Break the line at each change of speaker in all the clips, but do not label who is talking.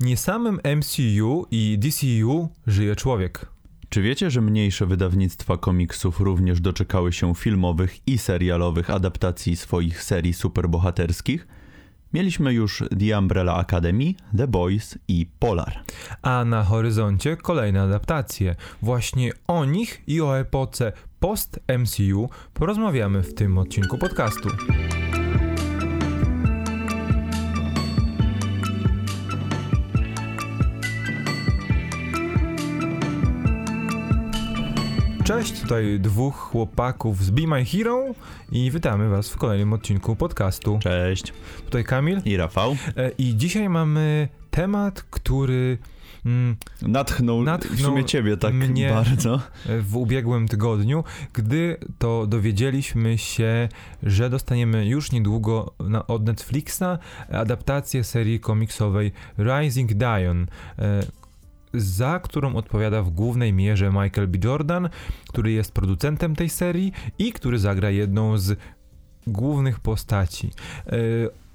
Nie samym MCU i DCU żyje człowiek.
Czy wiecie, że mniejsze wydawnictwa komiksów również doczekały się filmowych i serialowych adaptacji swoich serii superbohaterskich? Mieliśmy już The Umbrella Academy, The Boys i Polar.
A na horyzoncie kolejne adaptacje. Właśnie o nich i o epoce post-MCU porozmawiamy w tym odcinku podcastu. Cześć, tutaj dwóch chłopaków z Be My Hero i witamy was w kolejnym odcinku podcastu.
Cześć.
Tutaj Kamil
i Rafał.
E, I dzisiaj mamy temat, który
mm, natchnął, natchnął w sumie ciebie tak mnie bardzo.
W ubiegłym tygodniu, gdy to dowiedzieliśmy się, że dostaniemy już niedługo na, od Netflixa adaptację serii komiksowej Rising Dion. E, za którą odpowiada w głównej mierze Michael B. Jordan, który jest producentem tej serii i który zagra jedną z głównych postaci. E,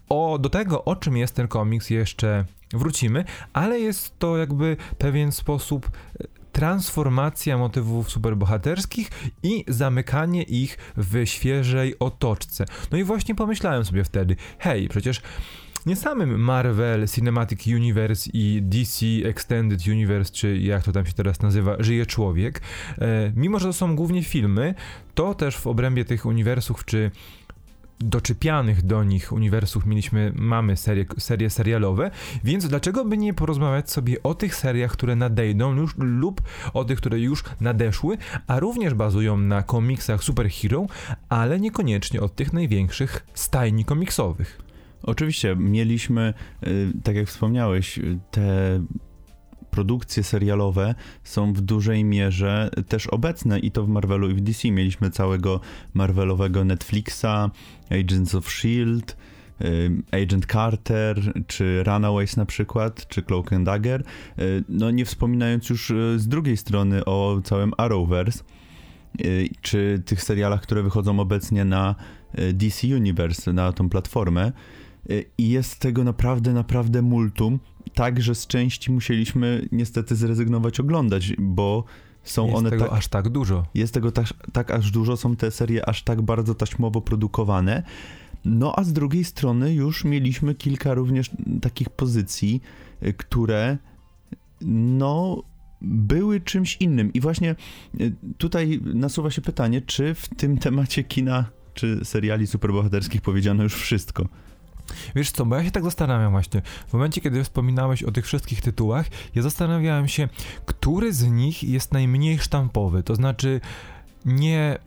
o, do tego, o czym jest ten komiks, jeszcze wrócimy, ale jest to jakby pewien sposób e, transformacja motywów superbohaterskich i zamykanie ich w świeżej otoczce. No i właśnie pomyślałem sobie wtedy, hej, przecież nie samym Marvel Cinematic Universe i DC Extended Universe, czy jak to tam się teraz nazywa, żyje człowiek. E, mimo, że to są głównie filmy, to też w obrębie tych uniwersów, czy doczepianych do nich uniwersów mieliśmy, mamy serie, serie serialowe, więc dlaczego by nie porozmawiać sobie o tych seriach, które nadejdą już, lub o tych, które już nadeszły, a również bazują na komiksach superhero, ale niekoniecznie od tych największych stajni komiksowych.
Oczywiście, mieliśmy, y, tak jak wspomniałeś, te produkcje serialowe są w dużej mierze też obecne i to w Marvelu i w DC. Mieliśmy całego Marvelowego Netflixa, Agents of S.H.I.E.L.D., y, Agent Carter, czy Runaways na przykład, czy Cloak and Dagger, y, no nie wspominając już z drugiej strony o całym Arrowverse, czy tych serialach, które wychodzą obecnie na DC Universe, na tą platformę. Y, i jest tego naprawdę, naprawdę multum, tak, że z części musieliśmy niestety zrezygnować oglądać, bo są
jest
one
tego tak, aż tak dużo.
Jest tego tak, tak aż dużo, są te serie aż tak bardzo taśmowo produkowane. No a z drugiej strony już mieliśmy kilka również takich pozycji, y, które no były czymś innym. I właśnie y, tutaj nasuwa się pytanie, czy w tym temacie kina czy seriali superbohaterskich powiedziano już wszystko.
Wiesz co, bo ja się tak zastanawiam właśnie. W momencie, kiedy wspominałeś o tych wszystkich tytułach, ja zastanawiałem się, który z nich jest najmniej sztampowy. To znaczy, nie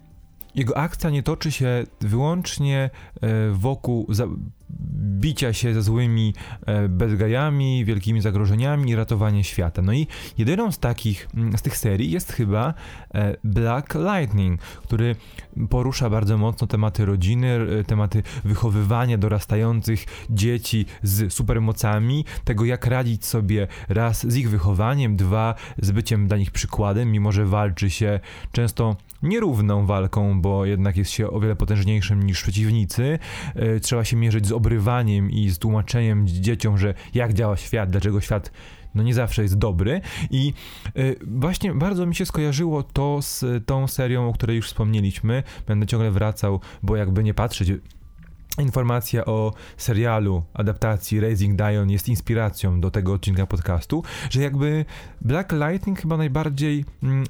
jego akcja nie toczy się wyłącznie e, wokół bicia się ze złymi e, bezgajami, wielkimi zagrożeniami i ratowanie świata. No i jedyną z takich, mm, z tych serii jest chyba e, Black Lightning, który porusza bardzo mocno tematy rodziny, tematy wychowywania dorastających dzieci z supermocami, tego jak radzić sobie raz z ich wychowaniem, dwa z byciem dla nich przykładem, mimo że walczy się często nierówną walką, bo jednak jest się o wiele potężniejszym niż przeciwnicy. E, trzeba się mierzyć z obrywaniem i z tłumaczeniem dzieciom, że jak działa świat, dlaczego świat no nie zawsze jest dobry i y, właśnie bardzo mi się skojarzyło to z tą serią, o której już wspomnieliśmy. Będę ciągle wracał, bo jakby nie patrzeć, Informacja o serialu, adaptacji Raising Dion jest inspiracją do tego odcinka podcastu, że jakby Black Lightning chyba najbardziej mm,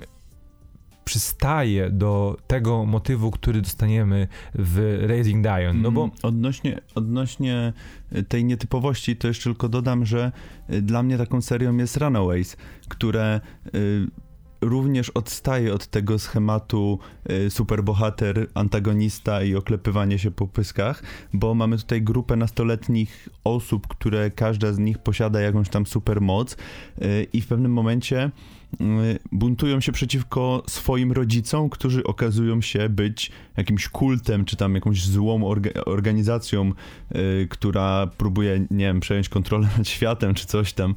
przystaje do tego motywu, który dostaniemy w Raising Dion, no bo... Mm,
odnośnie, odnośnie tej nietypowości, to jeszcze tylko dodam, że y, dla mnie taką serią jest Runaways, które y, również odstaje od tego schematu superbohater, antagonista i oklepywanie się po pyskach, bo mamy tutaj grupę nastoletnich osób, które każda z nich posiada jakąś tam supermoc i w pewnym momencie buntują się przeciwko swoim rodzicom, którzy okazują się być jakimś kultem, czy tam jakąś złą orga organizacją, y, która próbuje, nie wiem, przejąć kontrolę nad światem, czy coś tam.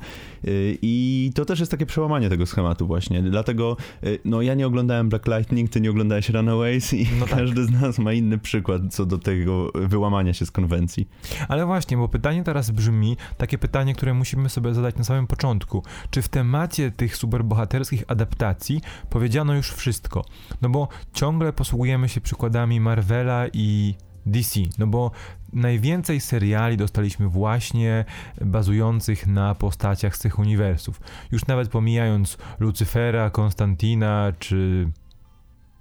Y, I to też jest takie przełamanie tego schematu właśnie. Dlatego, y, no ja nie oglądałem Black Lightning, ty nie oglądałeś Runaways i no tak. każdy z nas ma inny przykład co do tego wyłamania się z konwencji.
Ale właśnie, bo pytanie teraz brzmi, takie pytanie, które musimy sobie zadać na samym początku. Czy w temacie tych superbohaterskich adaptacji powiedziano już wszystko? No bo ciągle posługujemy się przykładami Marvela i DC, no bo najwięcej seriali dostaliśmy właśnie bazujących na postaciach z tych uniwersów. Już nawet pomijając Lucyfera, Konstantina czy.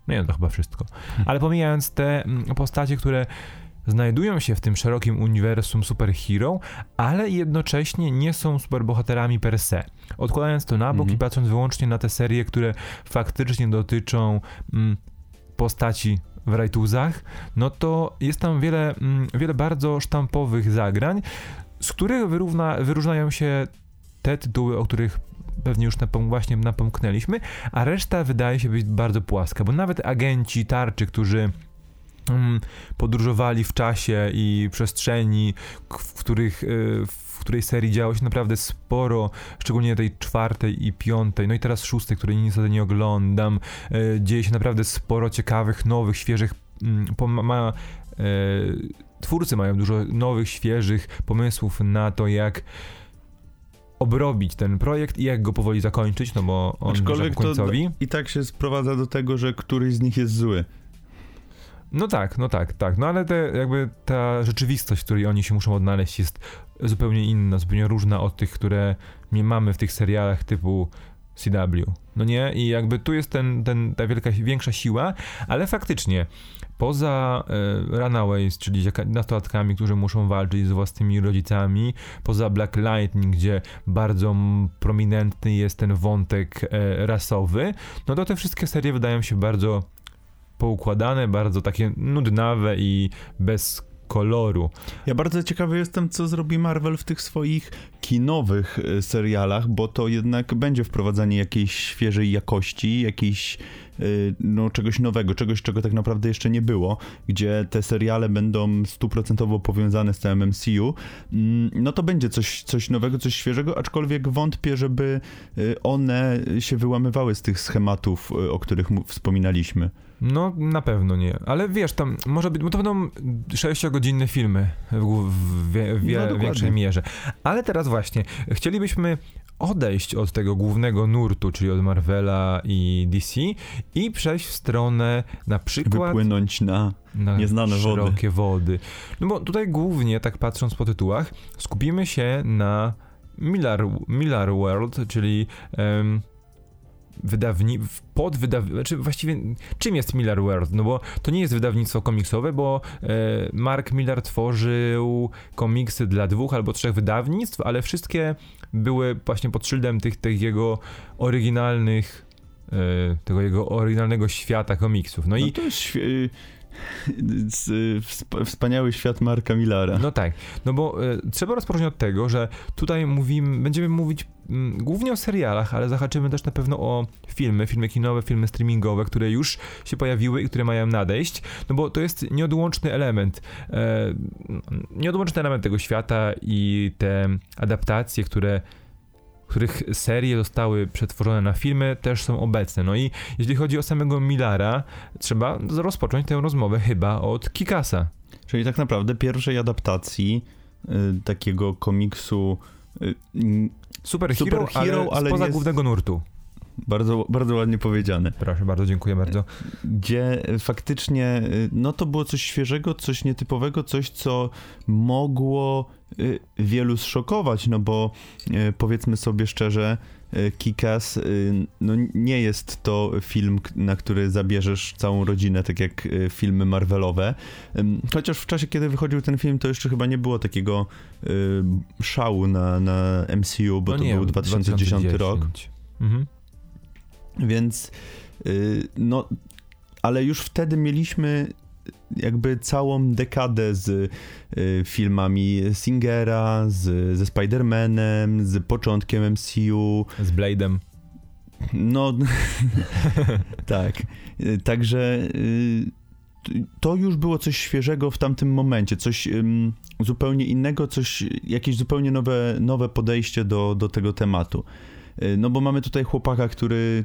No nie, to chyba wszystko. Ale pomijając te mm, postacie, które znajdują się w tym szerokim uniwersum superhero, ale jednocześnie nie są superbohaterami per se. Odkładając to na bok mhm. i patrząc wyłącznie na te serie, które faktycznie dotyczą mm, postaci w rajtuzach, no to jest tam wiele, mm, wiele bardzo sztampowych zagrań, z których wyrówna, wyróżniają się te tytuły, o których pewnie już napom właśnie napomknęliśmy, a reszta wydaje się być bardzo płaska, bo nawet agenci tarczy, którzy mm, podróżowali w czasie i przestrzeni, w których y, w której serii działo się naprawdę sporo, szczególnie tej czwartej i piątej, no i teraz szóstej, której niestety nie oglądam. E, dzieje się naprawdę sporo ciekawych, nowych, świeżych mm, ma, e, twórcy mają dużo nowych, świeżych pomysłów na to, jak obrobić ten projekt i jak go powoli zakończyć, no bo on Aczkolwiek końcowi.
To i tak się sprowadza do tego, że któryś z nich jest zły.
No tak, no tak, tak. No ale te, jakby ta rzeczywistość, w której oni się muszą odnaleźć, jest zupełnie inna, zupełnie różna od tych, które nie mamy w tych serialach typu CW. No nie? I jakby tu jest ten, ten, ta wielka, większa siła, ale faktycznie poza e, Runaways, czyli nastolatkami, którzy muszą walczyć z własnymi rodzicami, poza Black Lightning, gdzie bardzo prominentny jest ten wątek e, rasowy, no to te wszystkie serie wydają się bardzo poukładane, bardzo takie nudnawe i bez koloru.
Ja bardzo ciekawy jestem, co zrobi Marvel w tych swoich kinowych e, serialach, bo to jednak będzie wprowadzanie jakiejś świeżej jakości, jakiejś e, no, czegoś nowego, czegoś, czego tak naprawdę jeszcze nie było, gdzie te seriale będą stuprocentowo powiązane z całym MCU, mm, no to będzie coś, coś nowego, coś świeżego, aczkolwiek wątpię, żeby e, one się wyłamywały z tych schematów, o których wspominaliśmy.
No, na pewno nie. Ale wiesz, tam może być, bo to będą 6-godzinne filmy w, w, w, w no, większej mierze. Ale teraz właśnie, chcielibyśmy odejść od tego głównego nurtu, czyli od Marvela i DC i przejść w stronę na przykład...
Wypłynąć na, na nieznane
szerokie wody. wody. No bo tutaj głównie, tak patrząc po tytułach, skupimy się na Miller, Miller World, czyli... Um, wydawni, pod wydawnictwo, znaczy właściwie czym jest Miller World? No bo to nie jest wydawnictwo komiksowe, bo e, Mark Miller tworzył komiksy dla dwóch albo trzech wydawnictw, ale wszystkie były właśnie pod szyldem tych, tych jego oryginalnych e, tego jego oryginalnego świata komiksów.
No, no i to jest wspaniały świat Marka Millara.
No tak, no bo e, trzeba rozpocząć od tego, że tutaj mówimy, będziemy mówić głównie o serialach, ale zahaczymy też na pewno o filmy, filmy kinowe, filmy streamingowe, które już się pojawiły i które mają nadejść, no bo to jest nieodłączny element, e, nieodłączny element tego świata i te adaptacje, które których serie zostały przetworzone na filmy, też są obecne. No i jeśli chodzi o samego Millara, trzeba rozpocząć tę rozmowę chyba od Kikasa.
Czyli tak naprawdę pierwszej adaptacji y, takiego komiksu
y, Superhero, Super ale, ale spoza jest... głównego nurtu.
Bardzo, bardzo ładnie powiedziane.
Proszę bardzo, dziękuję bardzo.
Gdzie faktycznie, y, no to było coś świeżego, coś nietypowego, coś, co mogło y, wielu zszokować, no bo powiedzmy sobie szczerze, Kikas, no nie jest to film, na który zabierzesz całą rodzinę, tak jak filmy Marvelowe. Chociaż w czasie, kiedy wychodził ten film, to jeszcze chyba nie było takiego szału na, na MCU, bo no to nie, był 2010, 2010. rok. Mhm. Więc no, ale już wtedy mieliśmy jakby całą dekadę z y, filmami Singera, z, ze Spider-Manem, z początkiem MCU.
Z Blade'em.
No, tak. Także y, to już było coś świeżego w tamtym momencie, coś zupełnie innego, coś, jakieś zupełnie nowe, nowe podejście do, do tego tematu. Y, No bo mamy tutaj chłopaka, który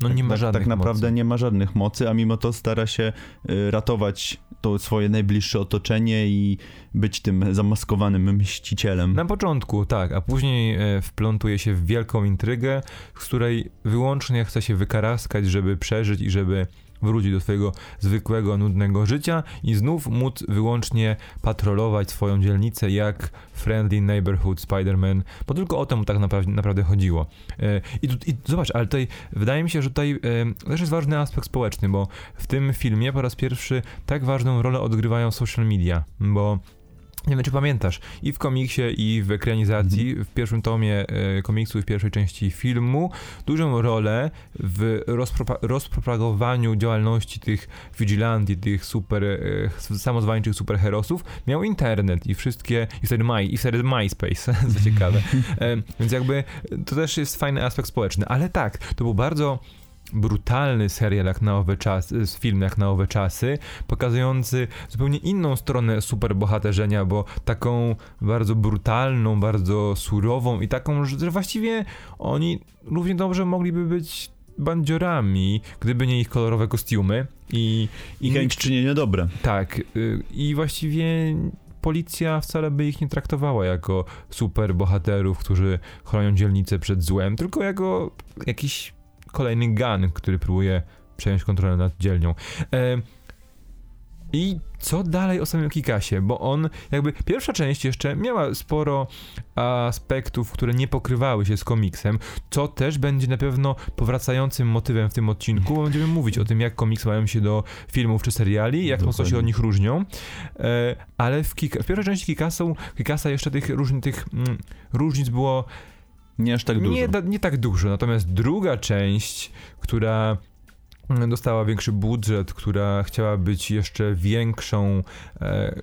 No nie ma
tak,
żadnych
tak naprawdę
mocy.
nie ma żadnych mocy, a mimo to stara się y, ratować to swoje najbliższe otoczenie i być tym zamaskowanym mścicielem.
Na początku, tak, a później e, wplątuje się w wielką intrygę, z której wyłącznie chce się wykaraskać, żeby przeżyć i żeby wrócić do swojego zwykłego, nudnego życia i znów móc wyłącznie patrolować swoją dzielnicę jak Friendly Neighborhood Spider-Man, bo tylko o to mu tak naprawdę, chodziło. E, I, tu, I zobacz, ale tutaj wydaje mi się, że tutaj e, też jest ważny aspekt społeczny, bo w tym filmie po raz pierwszy tak ważną rolę odgrywają social media, bo nie wiem, czy pamiętasz, i w komiksie, i w ekranizacji, w pierwszym tomie e, komiksu i w pierwszej części filmu, dużą rolę w rozpropa- rozpropagowaniu działalności tych vigilanti, tych super, e, samozwańczych superherosów. Miał internet i wszystkie, i wtedy, My, i wtedy MySpace, co ciekawe. E, więc jakby to też jest fajny aspekt społeczny, ale tak, to był bardzo brutalny serial jak na owe czasy, film jak na owe czasy, pokazujący zupełnie inną stronę superbohaterzenia, bo taką bardzo brutalną, bardzo surową i taką, że właściwie oni równie dobrze mogliby być bandziorami, gdyby nie ich kolorowe kostiumy i,
I chęć czynienia dobra.
tak, y, i właściwie policja wcale by ich nie traktowała jako super bohaterów, którzy chronią dzielnicę przed złem, tylko jako jakiś kolejny gun, który próbuje przejąć kontrolę nad dzielnią. E, I co dalej o samym Kikasie? Bo on, jakby pierwsza część jeszcze miała sporo aspektów, które nie pokrywały się z komiksem, co też będzie na pewno powracającym motywem w tym odcinku, bo będziemy mówić o tym, jak komiksy mają się do filmów czy seriali, jak mocno się
Dokładnie.
od nich różnią. E, ale w, Kika, w pierwszej części Kikasa, Kikasa jeszcze tych, różni, tych mm, różnic było
Nie aż tak dużo.
nie, nie tak dużo, natomiast druga część, która mm, dostała większy budżet, która chciała być jeszcze większą e,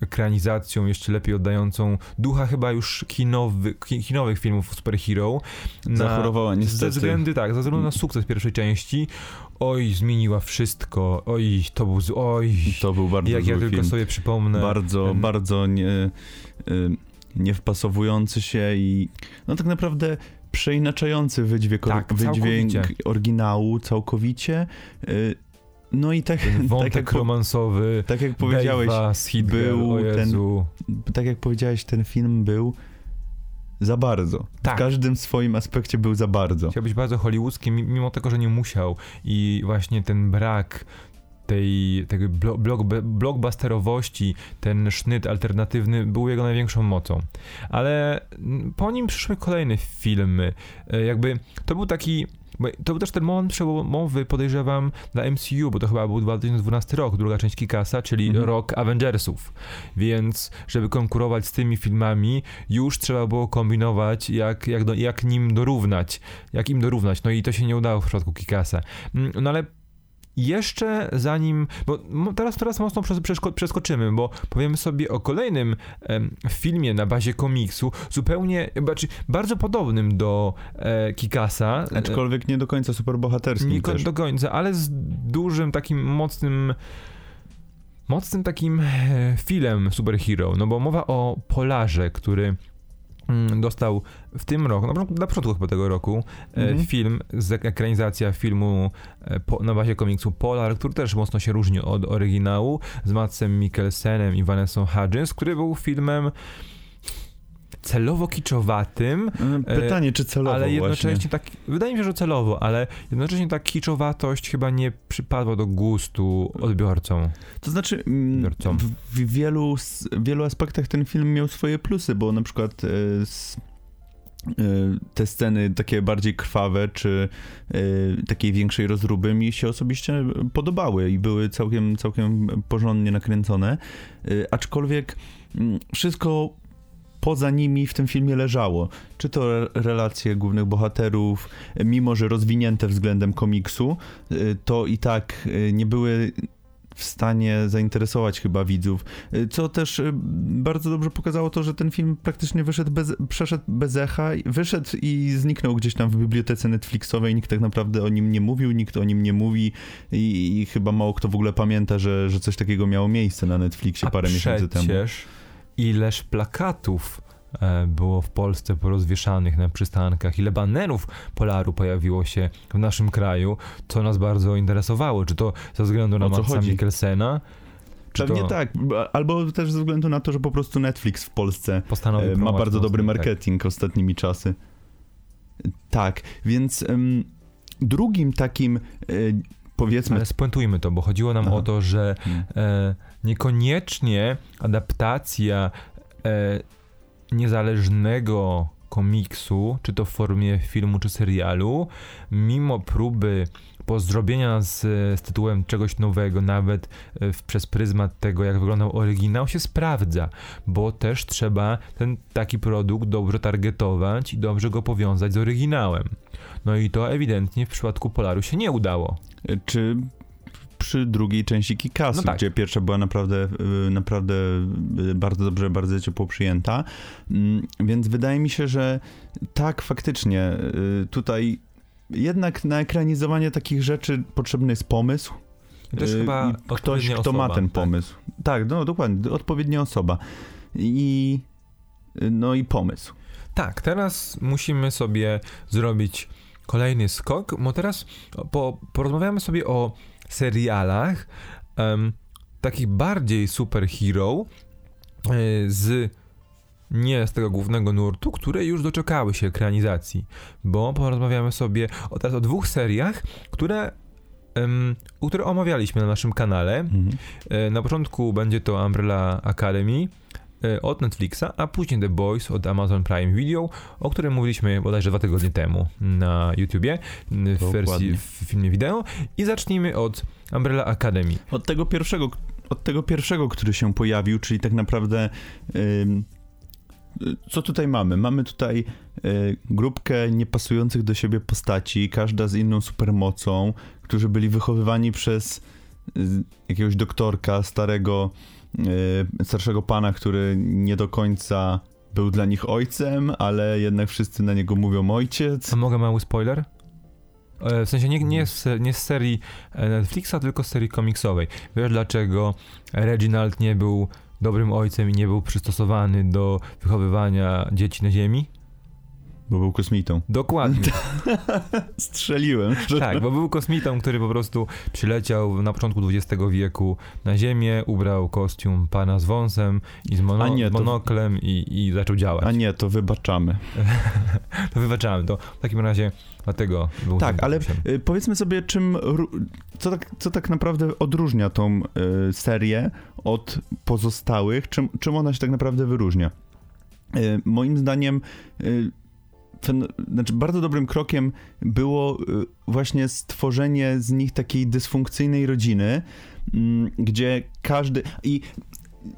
ekranizacją, jeszcze lepiej oddającą ducha chyba już kinowy, ki- kinowych filmów superhero. na-
Zachorowała
Ze
niestety.
względu, tak, ze względu na sukces pierwszej części. Oj, zmieniła wszystko. Oj, to był, oj,
To był bardzo
jak ja tylko
film.
sobie przypomnę.
Bardzo,
em,
bardzo nie, y, nie wpasowujący się i no tak naprawdę przeinaczający wydźwięk,
Tak,
wydźwięk
całkowicie.
oryginału całkowicie. Y, no i tak,
Ten
tak,
wątek
jak,
romansowy.
tak jak powiedziałeś,
Dave'a
był ten- tak jak powiedziałeś, ten film był za bardzo.
Tak.
W każdym swoim aspekcie był za bardzo.
Chciał być bardzo hollywoodzki, mi- mimo tego, że nie musiał. I właśnie ten brak tej, tego blo- block, blockbusterowości, ten sznyt alternatywny był jego największą mocą. Ale po nim przyszły kolejne filmy. E, Jakby to był taki. To był też ten moment przełomowy, podejrzewam, dla MCU, bo to chyba był 2012 rok, druga część Kikasa, czyli
Mhm.
rok Avengersów. Więc, żeby konkurować z tymi filmami, już trzeba było kombinować, jak, jak, do, jak nim dorównać. Jak im dorównać. No i to się nie udało w przypadku Kikasa. Mm, No ale jeszcze zanim, bo teraz, teraz mocno przeskoczymy, bo powiemy sobie o kolejnym em, filmie na bazie komiksu, zupełnie, znaczy bardzo podobnym do e, Kikasa.
Aczkolwiek nie do końca superbohaterskim
nie
też.
do końca, ale z dużym takim mocnym mocnym takim e, filem superhero, no bo mowa o Polarze, który dostał w tym roku, na, początku- na początku chyba tego roku, e,
Mhm.
film, z ekranizacja filmu e, po, na bazie komiksu Polar, który też mocno się różni od oryginału, z Matsem Mikkelsenem i Vanessą Hudgens, który był filmem celowo kiczowatym,
E, Pytanie, czy celowo
ale jednocześnie
właśnie.
tak, wydaje mi się, że celowo, ale jednocześnie ta kiczowatość chyba nie przypadła do gustu odbiorcom.
To znaczy, mm,
Biorcom.
w, w wielu, wielu aspektach ten film miał swoje plusy, bo na przykład e, s, e, te sceny takie bardziej krwawe, czy e, takiej większej rozruby mi się osobiście podobały i były całkiem, całkiem porządnie nakręcone, e, aczkolwiek mm, wszystko poza nimi w tym filmie leżało. Czy to re- relacje głównych bohaterów, mimo że rozwinięte względem komiksu, e, to i tak e, nie były w stanie zainteresować chyba widzów. Y, Co też y, bardzo dobrze pokazało to, że ten film praktycznie wyszedł bez, przeszedł bez echa, wyszedł i zniknął gdzieś tam w bibliotece Netflixowej. Nikt tak naprawdę o nim nie mówił, nikt o nim nie mówi i, i chyba mało kto w ogóle pamięta, że, że coś takiego miało miejsce na Netflixie
A
parę miesięcy temu.
Ileż plakatów e, było w Polsce porozwieszanych na przystankach, ile banerów Polaru pojawiło się w naszym kraju, co nas bardzo interesowało. Czy to ze względu na Matsa
chodzi?
Mikkelsena, czy
Pewnie
to
tak, albo też ze względu na to, że po prostu Netflix w Polsce
postanowił
E, ma bardzo dobry
tak.
marketing ostatnimi czasy. Tak, więc em, drugim takim e, powiedzmy.
Ale spuentujmy to, bo chodziło nam
Aha.
o to, że
Hmm.
e, niekoniecznie adaptacja e, niezależnego komiksu, czy to w formie filmu, czy serialu, mimo próby pozdrobienia z, z tytułem czegoś nowego, nawet e, w, przez pryzmat tego, jak wyglądał oryginał, się sprawdza, bo też trzeba ten taki produkt dobrze targetować i dobrze go powiązać z oryginałem. No i to ewidentnie w przypadku Polaru się nie udało.
e, Czy przy drugiej części Kikasu,
No tak.
gdzie pierwsza była naprawdę, e, naprawdę e, bardzo dobrze, bardzo ciepło przyjęta. Mm, Więc wydaje mi się, że tak, faktycznie e, tutaj jednak na ekranizowanie takich rzeczy potrzebny jest pomysł.
Też chyba
ktoś, kto ma
osoba,
ten
tak.
pomysł. Tak, no dokładnie, odpowiednia osoba. I no i pomysł.
Tak, teraz musimy sobie zrobić kolejny skok, bo teraz po, porozmawiamy sobie o serialach em, takich bardziej superhero e, z nie z tego głównego nurtu, które już doczekały się ekranizacji, bo porozmawiamy sobie o, teraz o dwóch seriach, które, em, które omawialiśmy na naszym kanale.
Mhm.
E, Na początku będzie to Umbrella Academy od Netflixa, a później The Boys od Amazon Prime Video, o którym mówiliśmy bodajże dwa tygodnie temu na YouTubie n- w wersji w filmie wideo. I zacznijmy od Umbrella Academy.
Od tego pierwszego, od tego pierwszego, który się pojawił, czyli tak naprawdę ym, co tutaj mamy? Mamy tutaj y, grupkę niepasujących do siebie postaci, każda z inną supermocą, którzy byli wychowywani przez y, jakiegoś doktorka, starego, starszego pana, który nie do końca był dla nich ojcem, ale jednak wszyscy na niego mówią ojciec.
A mogę mały spoiler? E, W sensie nie, nie, z, nie z serii e, Netflixa, tylko z serii komiksowej. Wiesz dlaczego Reginald nie był dobrym ojcem i nie był przystosowany do wychowywania dzieci na ziemi?
Bo był kosmitą.
Dokładnie.
Strzeliłem.
Tak, bo był kosmitą, który po prostu przyleciał na początku XX wieku na Ziemię, ubrał kostium pana z wąsem i z, mono,
nie,
z
to-
monoklem i, i zaczął działać.
A nie, to wybaczamy.
To wybaczałem to. W takim razie dlatego był
Tak, ale y, powiedzmy sobie, czym, co tak, co tak naprawdę odróżnia tą y, serię od pozostałych, czym, czym ona się tak naprawdę wyróżnia. Y, moim zdaniem, y, znaczy bardzo dobrym krokiem było y, właśnie stworzenie z nich takiej dysfunkcyjnej rodziny, mm, gdzie każdy. I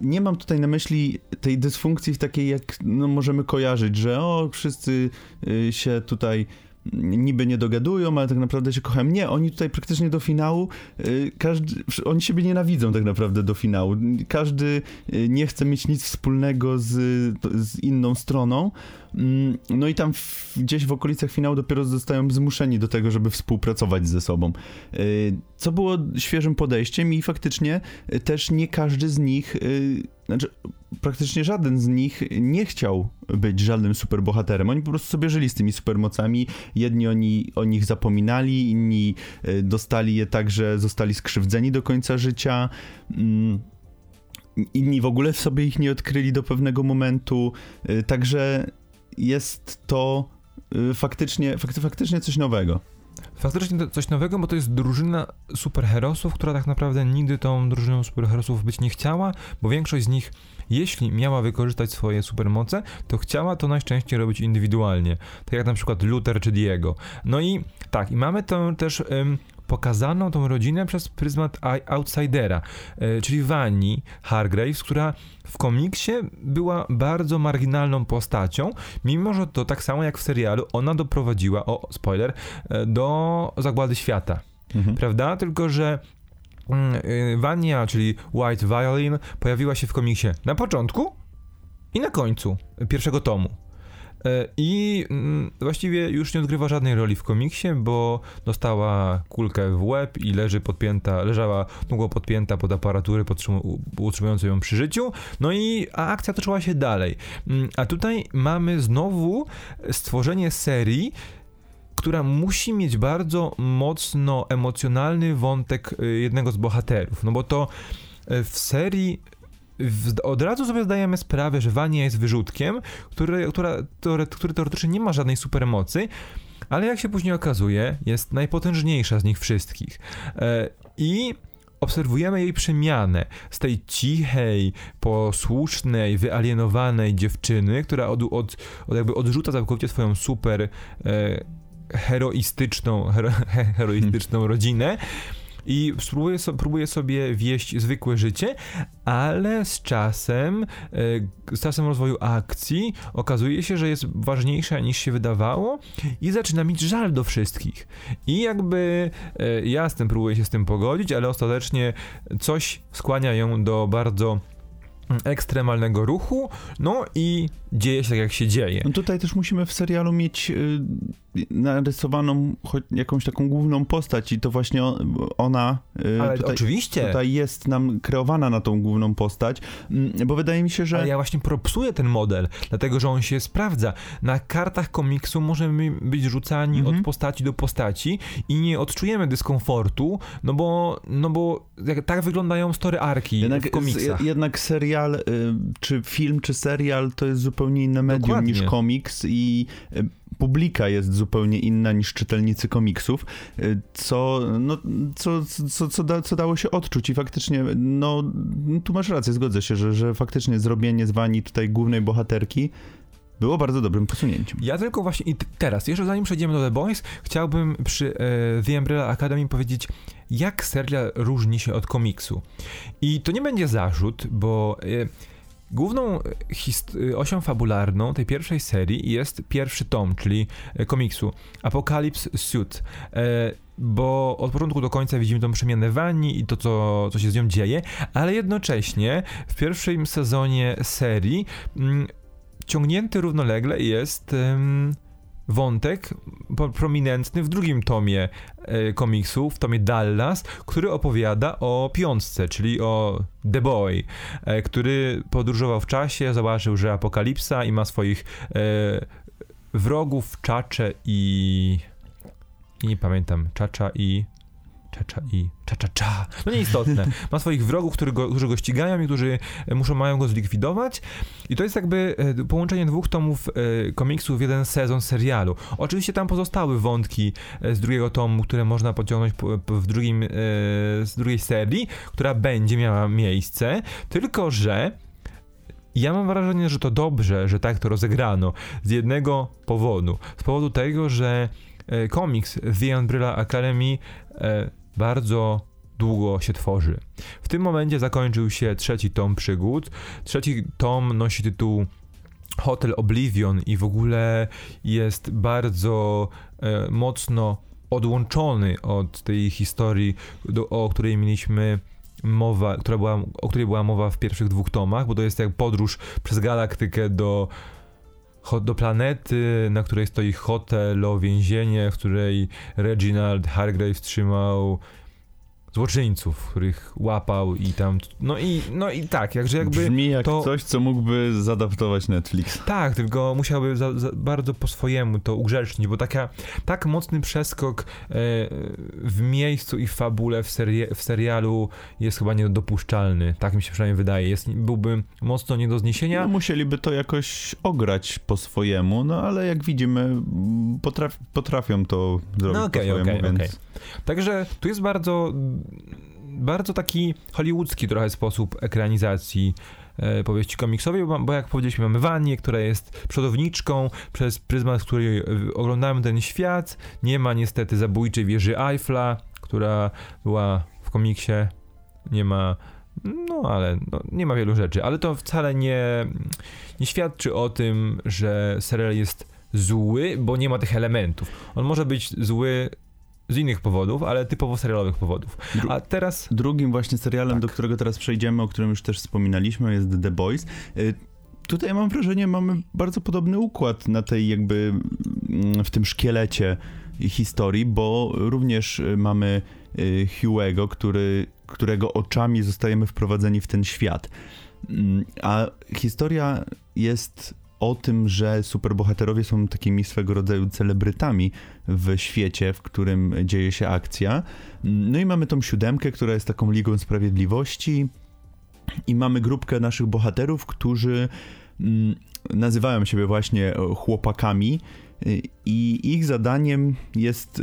nie mam tutaj na myśli tej dysfunkcji w takiej, jak no, możemy kojarzyć, że o, wszyscy y, się tutaj niby nie dogadują, ale tak naprawdę się kochają. Nie, oni tutaj praktycznie do finału, y, każdy, oni siebie nienawidzą tak naprawdę do finału. Każdy y, nie chce mieć nic wspólnego z, z inną stroną. Mm, No i tam w, gdzieś w okolicach finału dopiero zostają zmuszeni do tego, żeby współpracować ze sobą. Y, Co było świeżym podejściem i faktycznie też nie każdy z nich, znaczy praktycznie żaden z nich nie chciał być żadnym superbohaterem. Oni po prostu sobie żyli z tymi supermocami. Jedni oni, o nich zapominali, inni y, dostali je tak, że zostali skrzywdzeni do końca życia. Mm, Inni w ogóle w sobie ich nie odkryli do pewnego momentu. Y, Także jest to y, faktycznie, fakty, faktycznie coś nowego.
Faktycznie coś nowego, bo to jest drużyna superherosów, która tak naprawdę nigdy tą drużyną superherosów być nie chciała, bo większość z nich, jeśli miała wykorzystać swoje supermoce, to chciała to najczęściej robić indywidualnie. Tak jak na przykład Luther czy Diego. No i tak, i mamy tę też ym, pokazaną tą rodzinę przez pryzmat outsidera, y, czyli Vanni Hargraves, która w komiksie była bardzo marginalną postacią, mimo że to tak samo jak w serialu, ona doprowadziła, o spoiler, e, do zagłady świata,
Mhm.
prawda? Tylko, że Vania, czyli White Violin, pojawiła się w komiksie na początku i na końcu pierwszego tomu. E, I mm, właściwie już nie odgrywa żadnej roli w komiksie, bo dostała kulkę w łeb i leży podpięta, leżała długo podpięta pod aparatury utrzymującą ją przy życiu. No i a akcja toczyła się dalej. Mm, a tutaj mamy znowu stworzenie serii, która musi mieć bardzo mocno emocjonalny wątek y, jednego z bohaterów. No bo to y, w serii od razu sobie zdajemy sprawę, że Wania jest wyrzutkiem, który, która, który teoretycznie nie ma żadnej supermocy, ale jak się później okazuje, jest najpotężniejsza z nich wszystkich. E, I obserwujemy jej przemianę z tej cichej, posłusznej, wyalienowanej dziewczyny, która od, od, od jakby odrzuca całkowicie swoją super e, heroistyczną, hero, heroistyczną rodzinę i spróbuję, so, próbuję sobie wieść zwykłe życie, ale z czasem, e, z czasem rozwoju akcji okazuje się, że jest ważniejsza niż się wydawało i zaczyna mieć żal do wszystkich. I jakby e, ja z tym próbuję się z tym pogodzić, ale ostatecznie coś skłania ją do bardzo ekstremalnego ruchu, no i dzieje się tak, jak się dzieje.
No tutaj też musimy w serialu mieć y, narysowaną jakąś taką główną postać i to właśnie ona
y, Ale tutaj, oczywiście.
tutaj jest nam kreowana na tą główną postać, mm, bo wydaje mi się, że...
Ale ja właśnie propsuję ten model, dlatego, że on się sprawdza. Na kartach komiksu możemy być rzucani mhm. od postaci do postaci i nie odczujemy dyskomfortu, no bo, no bo tak wyglądają story arki jednak, w komiksach.
Jednak serial, y, czy film, czy serial to jest zupełnie inne medium Dokładnie. niż komiks i publika jest zupełnie inna niż czytelnicy komiksów, y, co, no, co, co, co, da, co dało się odczuć i faktycznie, no, tu masz rację, zgodzę się, że, że faktycznie zrobienie z Wani tutaj głównej bohaterki było bardzo dobrym posunięciem.
Ja tylko właśnie i teraz, jeszcze zanim przejdziemy do The Boys, chciałbym przy e, The Umbrella Academy powiedzieć, jak serial różni się od komiksu. I to nie będzie zarzut, bo e, Główną e, osią fabularną tej pierwszej serii jest pierwszy tom, czyli e, komiksu Apocalypse Suit. E, bo od początku do końca widzimy tą przemianę Wani i to, co, co się z nią dzieje, ale jednocześnie w pierwszym sezonie serii mm, ciągnięty równolegle jest wątek prominentny w drugim tomie e, komiksu, w tomie Dallas, który opowiada o piątce, czyli o The Boy, e, który podróżował w czasie, zobaczył, że apokalipsa i ma swoich e, wrogów, Czacze i... i nie pamiętam, Czacza i cza, i cza, cza, cza. No nieistotne. Ma swoich wrogów, którzy go, którzy go ścigają i którzy e, muszą, mają go zlikwidować. I to jest jakby e, połączenie dwóch tomów e, komiksów w jeden sezon serialu. Oczywiście tam pozostały wątki z drugiego tomu, które można pociągnąć w drugim, z drugiej serii, która będzie miała miejsce, tylko że ja mam wrażenie, że to dobrze, że tak to rozegrano. Z jednego powodu. Z powodu tego, że komiks The Umbrella Academy bardzo długo się tworzy. W tym momencie zakończył się trzeci tom przygód. Trzeci tom nosi tytuł Hotel Oblivion i w ogóle jest bardzo e, mocno odłączony od tej historii, do, o której mieliśmy mowa, która była, o której była mowa w pierwszych dwóch tomach, bo to jest jak podróż przez galaktykę do do planety, na której stoi hotel o więzienie, w której Reginald Hargraves trzymał złoczyńców, których łapał i tam, no i, no i tak, jakże jakby...
Brzmi jak to... coś, co mógłby zadaptować Netflix.
Tak, tylko musiałby za, za bardzo po swojemu to ugrzecznić, bo taka, tak mocny przeskok e, w miejscu i w fabule w, serie, w serialu jest chyba niedopuszczalny, tak mi się przynajmniej wydaje, jest, byłby mocno nie do zniesienia.
No, musieliby to jakoś ograć po swojemu, no ale jak widzimy, potraf, potrafią to zrobić no, okay, po swojemu, okay, więc... Okay.
Także tu jest bardzo bardzo taki hollywoodzki trochę sposób ekranizacji e, powieści komiksowej, bo, jak powiedzieliśmy, mamy Wanię, która jest przodowniczką, przez pryzmat której e, oglądamy ten świat. Nie ma niestety zabójczej wieży Eiffla, która była w komiksie. Nie ma no, ale no, nie ma wielu rzeczy, ale to wcale nie, nie świadczy o tym, że serial jest zły, bo nie ma tych elementów. On może być zły z innych powodów, ale typowo serialowych powodów. A teraz...
Drugim właśnie serialem, tak. do którego teraz przejdziemy, o którym już też wspominaliśmy, jest The Boys. Y, tutaj mam wrażenie, mamy bardzo podobny układ na tej jakby mm, w tym szkielecie historii, bo również y, mamy y, Hugh'ego, który, którego oczami zostajemy wprowadzeni w ten świat. Mm, a historia jest o tym, że superbohaterowie są takimi swego rodzaju celebrytami w świecie, w którym dzieje się akcja. No i mamy tą siódemkę, która jest taką Ligą Sprawiedliwości i mamy grupkę naszych bohaterów, którzy mm, nazywają siebie właśnie chłopakami i ich zadaniem jest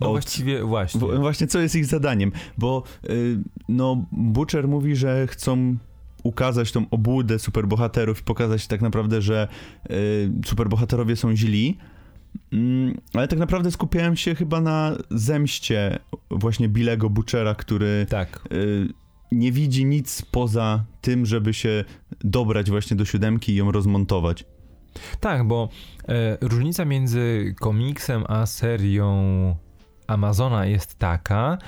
no właściwie właśnie.
Właśnie co jest ich zadaniem, bo y, no Butcher mówi, że chcą ukazać tą obłudę superbohaterów i pokazać tak naprawdę, że y, superbohaterowie są źli. Mm, ale tak naprawdę skupiałem się chyba na zemście właśnie Billego Butchera, który
tak.
y, nie widzi nic poza tym, żeby się dobrać właśnie do siódemki i ją rozmontować.
Tak, bo e, różnica między komiksem a serią Amazona jest taka,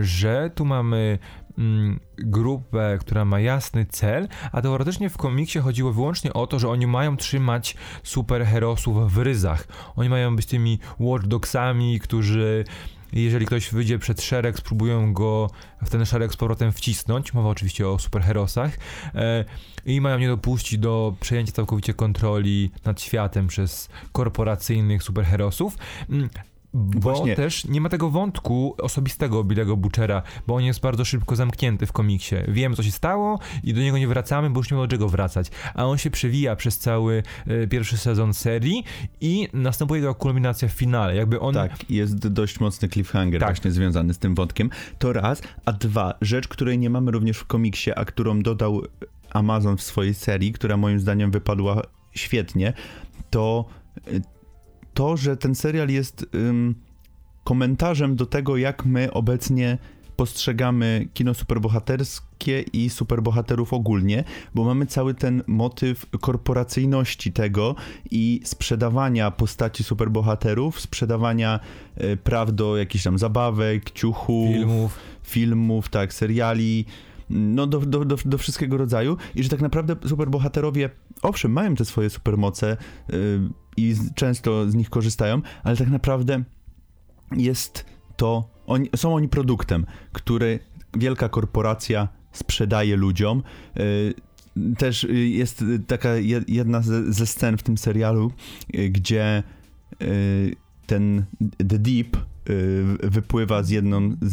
że tu mamy mm, grupę, która ma jasny cel, a teoretycznie w komiksie chodziło wyłącznie o to, że oni mają trzymać superherosów w ryzach. Oni mają być tymi watchdogsami, którzy jeżeli ktoś wyjdzie przed szereg, spróbują go w ten szereg z powrotem wcisnąć, mowa oczywiście o superherosach, e, i mają nie dopuścić do przejęcia całkowicie kontroli nad światem przez korporacyjnych superherosów. Bo Właśnie. też nie ma tego wątku osobistego Billego Butchera, bo on jest bardzo szybko zamknięty w komiksie. Wiemy, co się stało i do niego nie wracamy, bo już nie ma do czego wracać. A on się przewija przez cały y, pierwszy sezon serii i następuje jego kulminacja w finale. Jakby on...
Tak, jest dość mocny cliffhanger tak. właśnie związany z tym wątkiem. To raz, a dwa, rzecz, której nie mamy również w komiksie, a którą dodał Amazon w swojej serii, która moim zdaniem wypadła świetnie, to y, to, że ten serial jest ym, komentarzem do tego, jak my obecnie postrzegamy kino superbohaterskie i superbohaterów ogólnie, bo mamy cały ten motyw korporacyjności tego i sprzedawania postaci superbohaterów, sprzedawania y, praw do jakichś tam zabawek, ciuchów,
filmów,
filmów tak, seriali, no do, do, do, do wszystkiego rodzaju. I że tak naprawdę superbohaterowie, owszem, mają te swoje supermoce, y, i często z nich korzystają, ale tak naprawdę jest to, oni, są oni produktem, który wielka korporacja sprzedaje ludziom. Y, też jest taka jedna ze scen w tym serialu, y, gdzie y, ten The Deep Y, wypływa z jedną, z,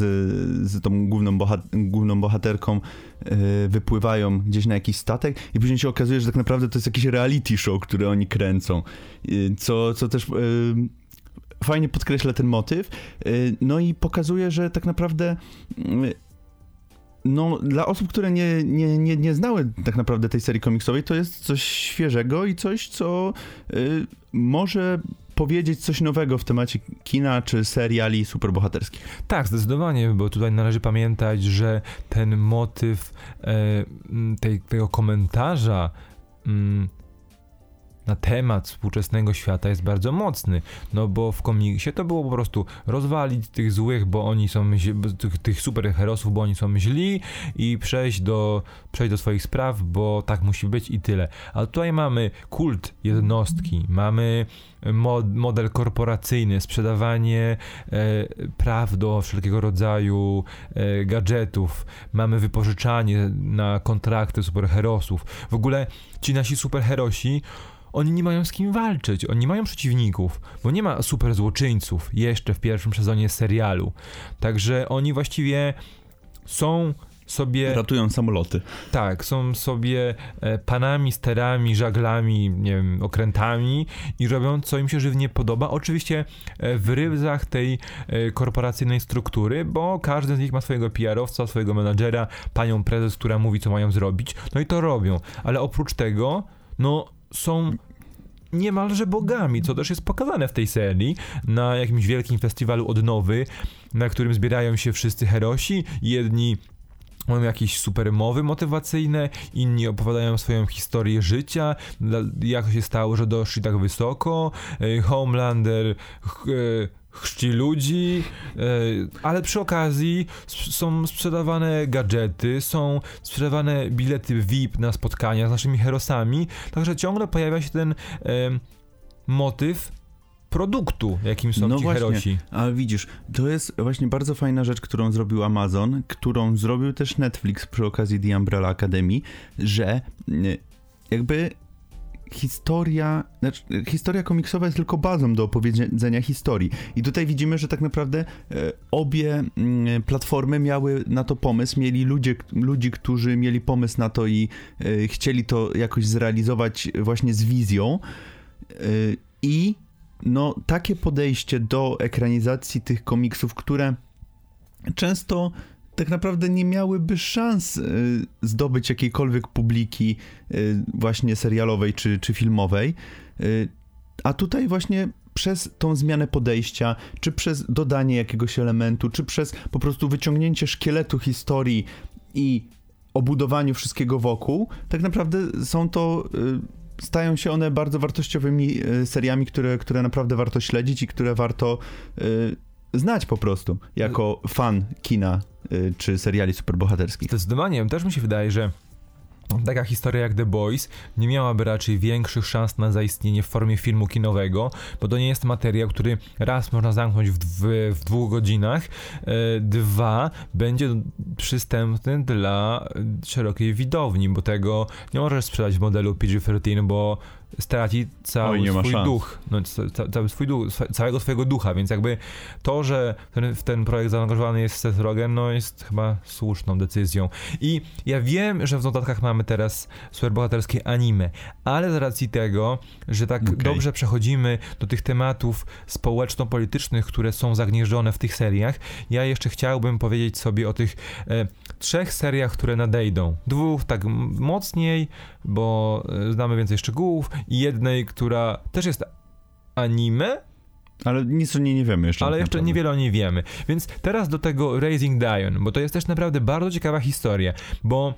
z tą główną, bohat główną bohaterką, y, wypływają gdzieś na jakiś statek i później się okazuje, że tak naprawdę to jest jakiś reality show, które oni kręcą, y, co, co też fajnie podkreśla ten motyw, no i pokazuje, że tak naprawdę no, dla osób, które nie, nie, nie, nie znały tak naprawdę tej serii komiksowej, to jest coś świeżego i coś, co y, może powiedzieć coś nowego w temacie kina czy seriali superbohaterskich.
Tak, zdecydowanie, bo tutaj należy pamiętać, że ten motyw e, tej, tego komentarza na temat współczesnego świata jest bardzo mocny, no bo w komiksie to było po prostu rozwalić tych złych, bo oni są, tych, tych superherosów, bo oni są źli i przejść do, przejść do swoich spraw, bo tak musi być i tyle. A tutaj mamy kult jednostki, mamy mod, model korporacyjny, sprzedawanie e, praw do wszelkiego rodzaju e, gadżetów, mamy wypożyczanie na kontrakty superherosów. W ogóle ci nasi superherosi oni nie mają z kim walczyć, oni nie mają przeciwników, bo nie ma super złoczyńców jeszcze w pierwszym sezonie serialu. Także oni właściwie są sobie.
Ratują samoloty.
Tak, są sobie e, panami, sterami, żaglami, nie wiem, okrętami i robią co im się żywnie podoba. Oczywiście e, w ryzach tej e, korporacyjnej struktury, bo każdy z nich ma swojego PR-owca, swojego menadżera, panią prezes, która mówi, co mają zrobić. No i to robią. Ale oprócz tego, no są niemalże bogami, co też jest pokazane w tej serii na jakimś wielkim festiwalu odnowy, na którym zbierają się wszyscy herosi. Jedni mają jakieś super mowy motywacyjne, inni opowiadają swoją historię życia, jak się stało, że doszli tak wysoko. E, Homelander chrzci ludzi, e, ale przy okazji są sprzedawane gadżety, są sprzedawane bilety VIP na spotkania z naszymi herosami, także ciągle pojawia się ten motyw produktu, jakim są no ci właśnie, herosi.
Ale widzisz, to jest właśnie bardzo fajna rzecz, którą zrobił Amazon, którą zrobił też Netflix przy okazji The Umbrella Academy, że jakby historia, znaczy, historia komiksowa jest tylko bazą do opowiedzenia historii. I tutaj widzimy, że tak naprawdę e, obie mm, platformy miały na to pomysł, mieli ludzie, ludzi, którzy mieli pomysł na to i e, chcieli to jakoś zrealizować właśnie z wizją. E, I no, takie podejście do ekranizacji tych komiksów, które często tak naprawdę nie miałyby szans y, zdobyć jakiejkolwiek publiki y, właśnie serialowej czy, czy filmowej. Y, a tutaj właśnie przez tą zmianę podejścia, czy przez dodanie jakiegoś elementu, czy przez po prostu wyciągnięcie szkieletu historii i obudowaniu wszystkiego wokół, tak naprawdę są to stają się one bardzo wartościowymi seriami, które, które naprawdę warto śledzić i które warto znać po prostu jako fan kina y, czy seriali superbohaterskich.
Zdecydowanie, też mi się wydaje, że taka historia jak The Boys nie miałaby raczej większych szans na zaistnienie w formie filmu kinowego, bo to nie jest materiał, który raz można zamknąć w, w, w dwóch godzinach, e, dwa będzie przystępny dla szerokiej widowni, bo tego nie możesz sprzedać w modelu PG-13, bo straci cały Oj, swój duch, no, ca, cały swój duch, całego swojego ducha, więc jakby to, że ten, w ten projekt zaangażowany jest Seth Rogen, no jest chyba słuszną decyzją. I ja wiem, że w notatkach mamy teraz superbohaterskie anime, ale z racji tego, że tak okay. dobrze przechodzimy do tych tematów społeczno-politycznych, które są zagnieżdżone w tych seriach, ja jeszcze chciałbym powiedzieć sobie o tych e, trzech seriach, które nadejdą. Dwóch tak mocniej, bo e, znamy więcej szczegółów i jednej, która też jest anime,
ale nic o niej nie wiemy jeszcze.
Ale tak jeszcze niewiele o niej wiemy. Więc teraz do tego Raising Dion, bo to jest też naprawdę bardzo ciekawa historia, bo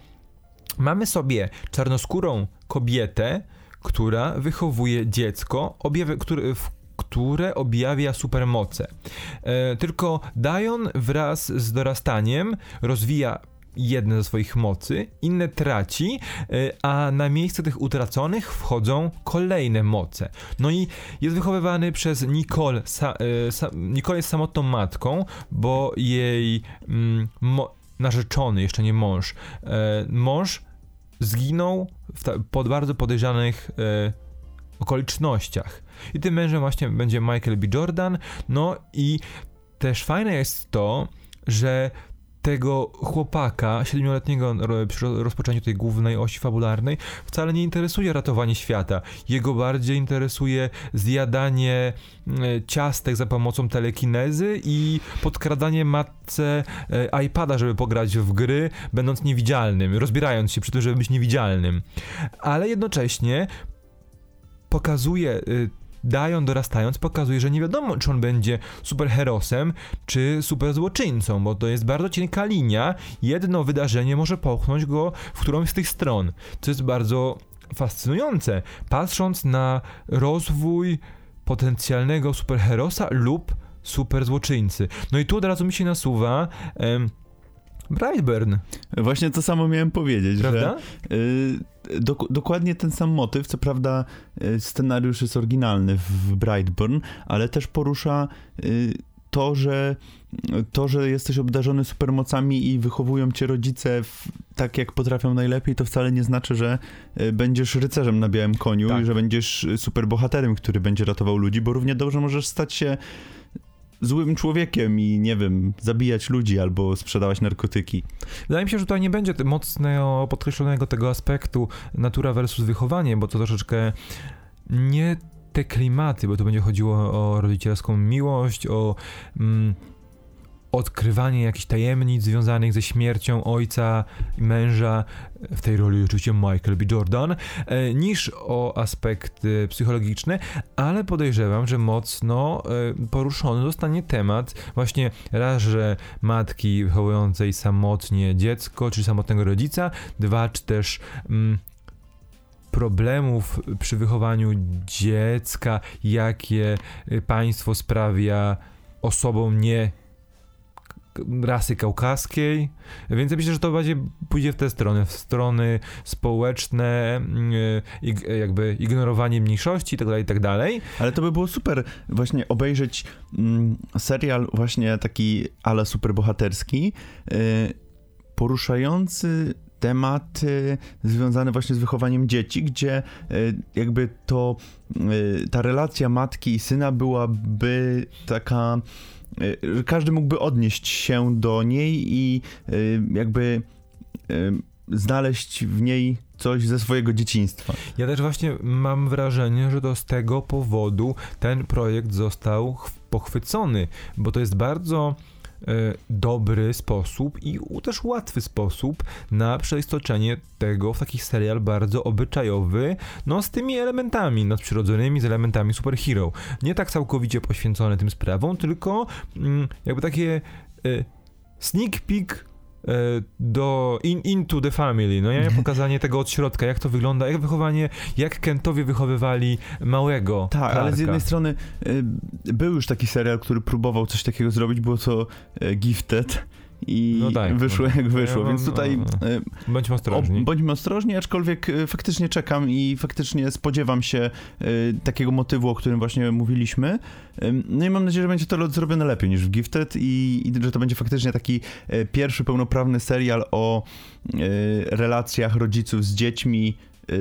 mamy sobie czarnoskórą kobietę, która wychowuje dziecko, który, w które objawia supermoce. E, tylko Dion wraz z dorastaniem rozwija jedne ze swoich mocy, inne traci, e, a na miejsce tych utraconych wchodzą kolejne moce. No i jest wychowywany przez Nicole. Sa, e, sa, Nicole jest samotną matką, bo jej mm, narzeczony, jeszcze nie mąż, e, mąż zginął ta, pod bardzo podejrzanych e, okolicznościach. I tym mężem właśnie będzie Michael B. Jordan. No i też fajne jest to, że tego chłopaka, siedmioletniego przy rozpoczęciu tej głównej osi fabularnej, wcale nie interesuje ratowanie świata. Jego bardziej interesuje zjadanie ciastek za pomocą telekinezy i podkradanie matce e, iPada, żeby pograć w gry, będąc niewidzialnym, rozbierając się przy tym, żeby być niewidzialnym. Ale jednocześnie pokazuje Dion dorastając pokazuje, że nie wiadomo, czy on będzie superherosem, czy super złoczyńcą, bo to jest bardzo cienka linia. Jedno wydarzenie może popchnąć go w którąś z tych stron, co jest bardzo fascynujące, patrząc na rozwój potencjalnego superherosa lub super złoczyńcy. No i tu od razu mi się nasuwa em, Brightburn.
Właśnie to samo miałem powiedzieć, Prawda? że y, do, dokładnie ten sam motyw, co prawda y, scenariusz jest oryginalny w Brightburn, ale też porusza y, to, że to, że jesteś obdarzony supermocami i wychowują cię rodzice w, tak, jak potrafią najlepiej, to wcale nie znaczy, że y, będziesz rycerzem na białym koniu tak. i że będziesz superbohaterem, który będzie ratował ludzi, bo równie dobrze możesz stać się złym człowiekiem i nie wiem, zabijać ludzi albo sprzedawać narkotyki.
Wydaje mi się, że tutaj nie będzie mocno podkreślonego tego aspektu natura versus wychowanie, bo to troszeczkę nie te klimaty, bo tu będzie chodziło o rodzicielską miłość, o mm, odkrywanie jakichś tajemnic związanych ze śmiercią ojca i męża, w tej roli oczywiście Michael B. Jordan, e, niż o aspekty psychologiczne, ale podejrzewam, że mocno e, poruszony zostanie temat właśnie raz, że matki wychowującej samotnie dziecko, czy samotnego rodzica, dwa, czy też mm, problemów przy wychowaniu dziecka, jakie państwo sprawia osobą nie rasy kaukaskiej, więc ja myślę, że to bardziej pójdzie w tę stronę, w strony społeczne, yy, jakby ignorowanie mniejszości itd., tak itd. Tak
ale to by było super właśnie obejrzeć mm, serial właśnie taki ale superbohaterski, yy, poruszający tematy związane właśnie z wychowaniem dzieci, gdzie yy, jakby to yy, ta relacja matki i syna byłaby taka Y, każdy mógłby odnieść się do niej i y, jakby y, znaleźć w niej coś ze swojego dzieciństwa.
Ja też właśnie mam wrażenie, że to z tego powodu ten projekt został pochwycony, bo to jest bardzo dobry sposób i też łatwy sposób na przeistoczenie tego w taki serial bardzo obyczajowy, no z tymi elementami nadprzyrodzonymi, z elementami superhero. Nie tak całkowicie poświęcony tym sprawom, tylko mm, jakby takie e, sneak peek E, do in, into the family, no nie? Pokazanie tego od środka, jak to wygląda, jak wychowanie, jak Kentowie wychowywali małego
Tak, Clarka. ale z jednej strony y, był już taki serial, który próbował coś takiego zrobić, było to y, Gifted i no tak, wyszło no. jak wyszło, więc tutaj no,
no. bądźmy ostrożni.
O, bądźmy ostrożni, aczkolwiek e, faktycznie czekam i faktycznie spodziewam się y, takiego motywu, o którym właśnie mówiliśmy. No i mam nadzieję, że będzie to zrobione lepiej niż w Gifted i, i że to będzie faktycznie taki pierwszy pełnoprawny serial o relacjach rodziców z dziećmi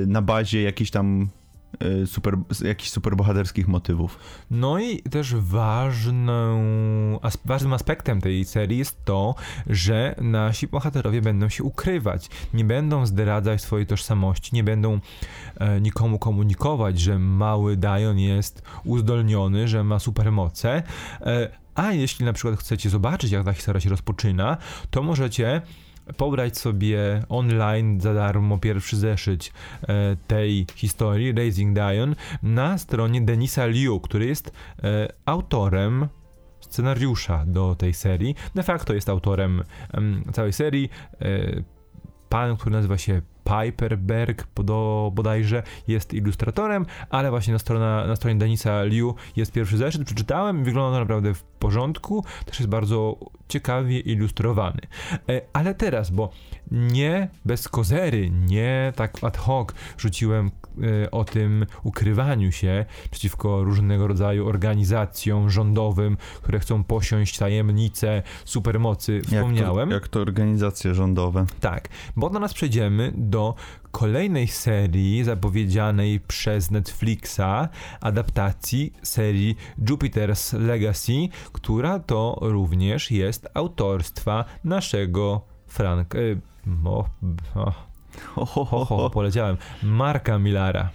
na bazie jakichś tam super, jakichś superbohaterskich motywów.
No i też ważną, as, ważnym aspektem tej serii jest to, że nasi bohaterowie będą się ukrywać, nie będą zdradzać swojej tożsamości, nie będą e, nikomu komunikować, że mały Dion jest uzdolniony, że ma supermoce, e, a jeśli na przykład chcecie zobaczyć, jak ta historia się rozpoczyna, to możecie pobrać sobie online za darmo pierwszy zeszyt e, tej historii, Raising Dion, na stronie Denisa Liu, który jest e, autorem scenariusza do tej serii. De facto jest autorem całej serii. E, pan, który nazywa się Piperberg podo, bodajże jest ilustratorem, ale właśnie na, strona, na stronie Denisa Liu jest pierwszy zeszyt, przeczytałem wygląda naprawdę w porządku, też jest bardzo ciekawie ilustrowany. E, ale teraz, bo nie bez kozery, nie tak ad hoc rzuciłem e, o tym ukrywaniu się przeciwko różnego rodzaju organizacjom rządowym, które chcą posiąść tajemnice supermocy, wspomniałem.
Jak to, jak to organizacje rządowe.
Tak, bo do nas przejdziemy do kolejnej serii zapowiedzianej przez Netflixa, adaptacji serii Jupiter's Legacy, która to również jest autorstwa naszego Frank... Y, o, o, poleciałem. Marka Millara.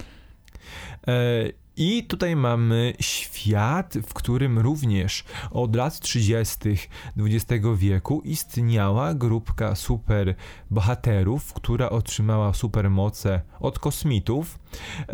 E, i tutaj mamy świat, w którym również od lat 30. XX wieku istniała grupka super bohaterów, która otrzymała supermoce od kosmitów. E,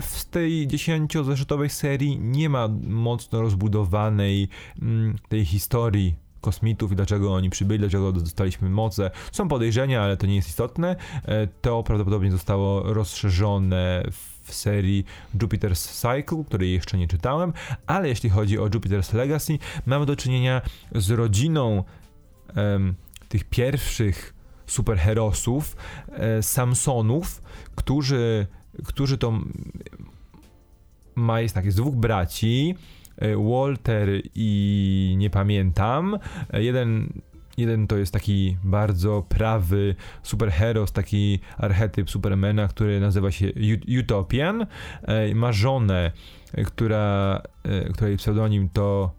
w tej dziesięciozeszytowej serii nie ma mocno rozbudowanej mm, tej historii kosmitów i dlaczego oni przybyli, dlaczego dostaliśmy moce. Są podejrzenia, ale to nie jest istotne. E, to prawdopodobnie zostało rozszerzone w w serii Jupiter's Cycle, której jeszcze nie czytałem, ale jeśli chodzi o Jupiter's Legacy, mamy do czynienia z rodziną tych pierwszych superherosów, e, Samsonów, którzy, którzy to ma jest tak, dwóch braci, e, Walter i nie pamiętam. E, jeden Jeden to jest taki bardzo prawy superheros, taki archetyp Supermana, który nazywa się Utopian. E, ma żonę, e, która, e, której pseudonim to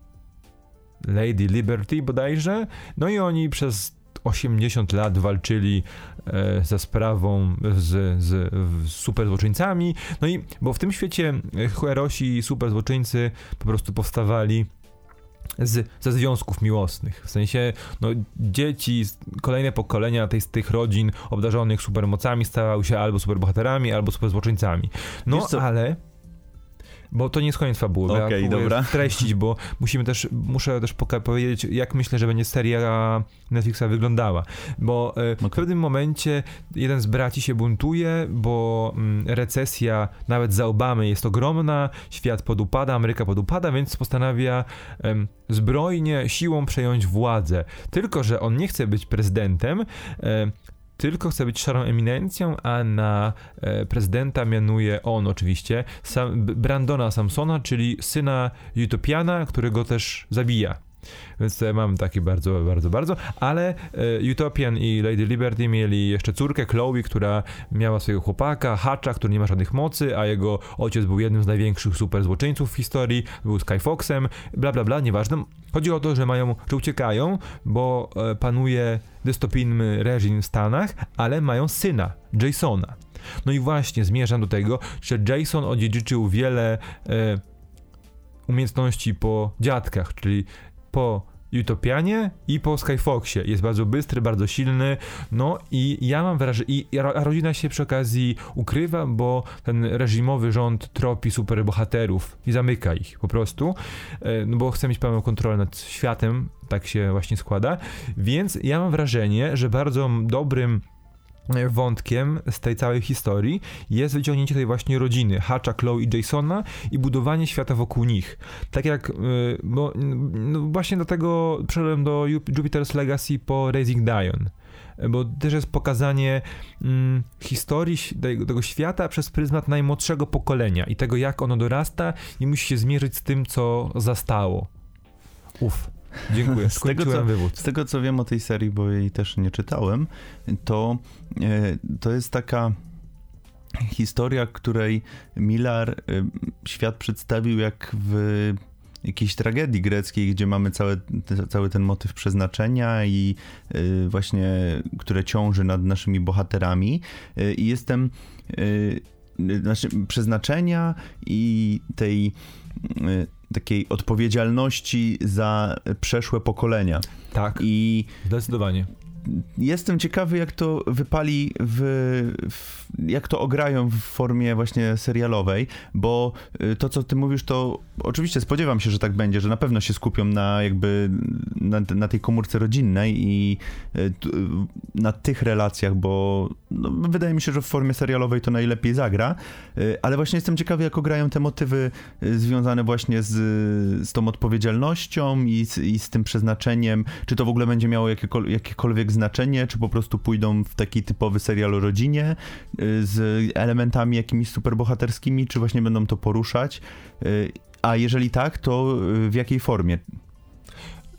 Lady Liberty bodajże. No i oni przez 80 lat walczyli e, za sprawą z, z, z super złoczyńcami. No i bo w tym świecie herosi i super złoczyńcy po prostu powstawali z, ze związków miłosnych. W sensie, no, dzieci, kolejne pokolenia tej, z tych rodzin obdarzonych supermocami stawały się albo superbohaterami, albo superzłoczyńcami. No, ale... Bo to nie jest koniec fabuły.
Okej, okay,
ja
dobra.
Treścić, bo musimy też, muszę też powiedzieć, jak myślę, że będzie seria Netflixa wyglądała. Bo e, okay. w pewnym momencie jeden z braci się buntuje, bo mm, recesja nawet za Obamy jest ogromna, świat podupada, Ameryka podupada, więc postanawia zbrojnie, siłą przejąć władzę. Tylko, że on nie chce być prezydentem, tylko chce być szarą eminencją, a na e, prezydenta mianuje on oczywiście Sam, Brandona Samsona, czyli syna Utopiana, którego też zabija. Więc mam taki bardzo, bardzo, bardzo. Ale e, Utopian i Lady Liberty mieli jeszcze córkę Chloe, która miała swojego chłopaka, Hatcha, który nie ma żadnych mocy, a jego ojciec był jednym z największych super złoczyńców w historii, był Skyfoxem, bla bla bla, nieważne. Chodzi o to, że mają, że uciekają, bo e, panuje dystopijny reżim w Stanach, ale mają syna, Jasona. No i właśnie zmierzam do tego, że Jason odziedziczył wiele e, umiejętności po dziadkach, czyli po Utopianie i po Skyfoxie. Jest bardzo bystry, bardzo silny, no i ja mam wrażenie, i rodzina się przy okazji ukrywa, bo ten reżimowy rząd tropi superbohaterów i zamyka ich po prostu, e, no bo chce mieć pełną kontrolę nad światem, tak się właśnie składa, więc ja mam wrażenie, że bardzo dobrym wątkiem z tej całej historii jest wyciągnięcie tej właśnie rodziny, Hatcha, Chloe i Jasona i budowanie świata wokół nich. Tak jak, y, bo no właśnie do tego przeszedłem do Jupiter's Legacy po Raising Dion bo też jest pokazanie mm, historii tego, tego, świata przez pryzmat najmłodszego pokolenia i tego, jak ono dorasta i musi się zmierzyć z tym, co zastało. Uf. Dziękuję, z tego, co, wywód.
Z tego, co wiem o tej serii, bo jej też nie czytałem, to, e, to jest taka historia, której Millar e, świat przedstawił jak w jakiejś tragedii greckiej, gdzie mamy całe, cały ten motyw przeznaczenia i e, właśnie, które ciąży nad naszymi bohaterami. I jestem znaczy przeznaczenia i tej takiej odpowiedzialności za przeszłe pokolenia.
Tak.
I
zdecydowanie
jestem ciekawy, jak to wypali w, w, jak to ograją w formie właśnie serialowej, bo y, to, co ty mówisz, to oczywiście spodziewam się, że tak będzie, że na pewno się skupią na jakby na, na tej komórce rodzinnej i y, na tych relacjach, bo no, wydaje mi się, że w formie serialowej to najlepiej zagra, y, ale właśnie jestem ciekawy, jak ograją te motywy związane właśnie z, z tą odpowiedzialnością i z, i z tym przeznaczeniem, czy to w ogóle będzie miało jakiekolwiek, jakiekolwiek znaczenie, czy po prostu pójdą w taki typowy serial o rodzinie z elementami jakimiś superbohaterskimi, czy właśnie będą to poruszać. Y, a jeżeli tak, to y, w jakiej formie?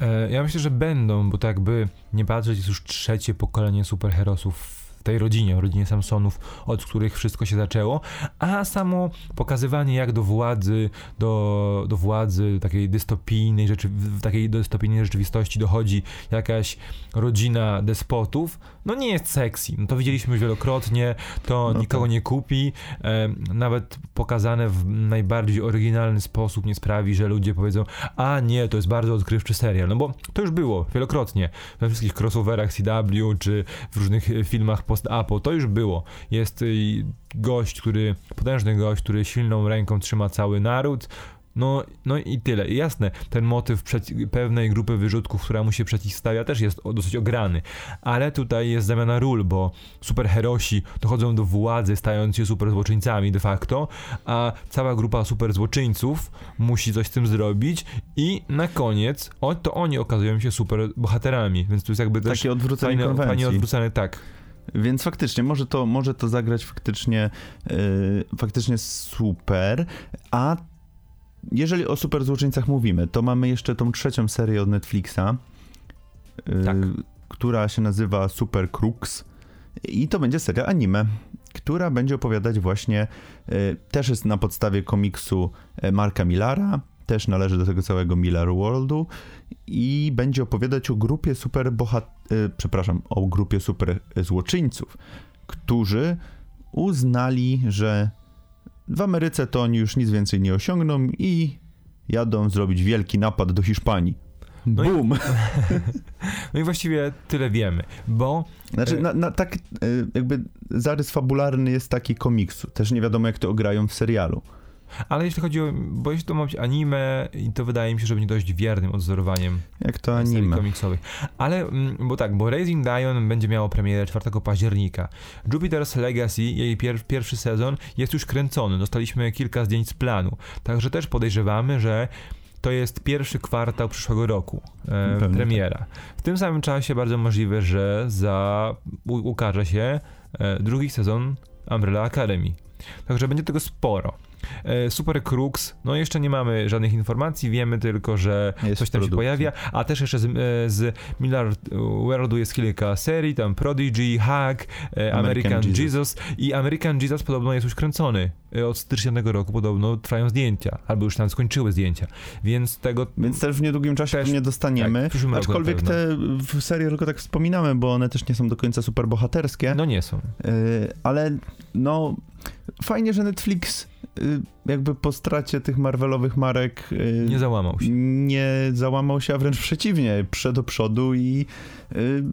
E, ja myślę, że będą, bo tak by nie patrzeć, jest już trzecie pokolenie superherosów tej rodzinie, rodzinie Samsonów, od których wszystko się zaczęło, a samo pokazywanie jak do władzy, do, do władzy takiej dystopijnej, rzeczy, w takiej dystopijnej rzeczywistości dochodzi jakaś rodzina despotów, no nie jest sexy. No to widzieliśmy już wielokrotnie, to no nikogo tak. nie kupi, e, nawet pokazane w najbardziej oryginalny sposób nie sprawi, że ludzie powiedzą, a nie, to jest bardzo odkrywczy serial, no bo to już było wielokrotnie we wszystkich crossoverach CW, czy w różnych filmach post-apo, to już było. Jest y, gość, który, potężny gość, który silną ręką trzyma cały naród, no, no i tyle. I jasne, ten motyw pewnej grupy wyrzutków, która mu się przeciwstawia, też jest dosyć ograny. Ale tutaj jest zamiana ról, bo superherosi dochodzą do władzy, stając się superzłoczyńcami de facto, a cała grupa superzłoczyńców musi coś z tym zrobić i na koniec o, to oni okazują się superbohaterami. Więc tu jest jakby też
Takie odwrócenie
fajnie odwrócone, tak.
Więc faktycznie, może to, może to zagrać faktycznie, yy, faktycznie super, a jeżeli o super złoczyńcach mówimy, to mamy jeszcze tą trzecią serię od Netflixa, yy, tak. która się nazywa Super Crooks. I to będzie seria anime, która będzie opowiadać właśnie, yy, też jest na podstawie komiksu yy, Marka Millara, też należy do tego całego Miller Worldu i będzie opowiadać o grupie super bohat... Yy, przepraszam, o grupie super złoczyńców, którzy uznali, że w Ameryce to oni już nic więcej nie osiągną i jadą zrobić wielki napad do Hiszpanii. No Boom! I,
no i właściwie tyle wiemy, bo...
Znaczy, na, na, tak e, jakby zarys fabularny jest taki komiksu. Też nie wiadomo, jak to ograją w serialu.
Ale jeśli chodzi o, bo jeśli to ma być anime, to wydaje mi się, że będzie dość wiernym odzorowaniem
Jak to anime.
komiksowych. Ale, mm, bo tak, bo Raising Dion będzie miało premierę 4 października. Jupiter's Legacy, jej pier pierwszy sezon jest już kręcony. Dostaliśmy kilka zdjęć z planu. Także też podejrzewamy, że to jest pierwszy kwartał przyszłego roku e, premiera. W tym samym czasie bardzo możliwe, że za ukaże się e, drugi sezon Umbrella Academy. Także będzie tego sporo. E, Super Crux, no jeszcze nie mamy żadnych informacji, wiemy tylko, że jest coś tam się pojawia, a też jeszcze z, e, z Miller Worldu jest kilka serii, tam Prodigy, Hack, e, American, American Jesus. Jesus. i American Jesus podobno jest już kręcony. Od stycznia tego roku podobno trwają zdjęcia, albo już tam skończyły zdjęcia, więc tego...
Więc też w niedługim czasie też, nie dostaniemy, tak, aczkolwiek te w serii tylko tak wspominamy, bo one też nie są do końca super bohaterskie.
No nie są.
ale no fajnie, że Netflix jakby po stracie tych Marvelowych marek
y, nie załamał się.
Nie załamał się, a wręcz przeciwnie, przed do przodu i y,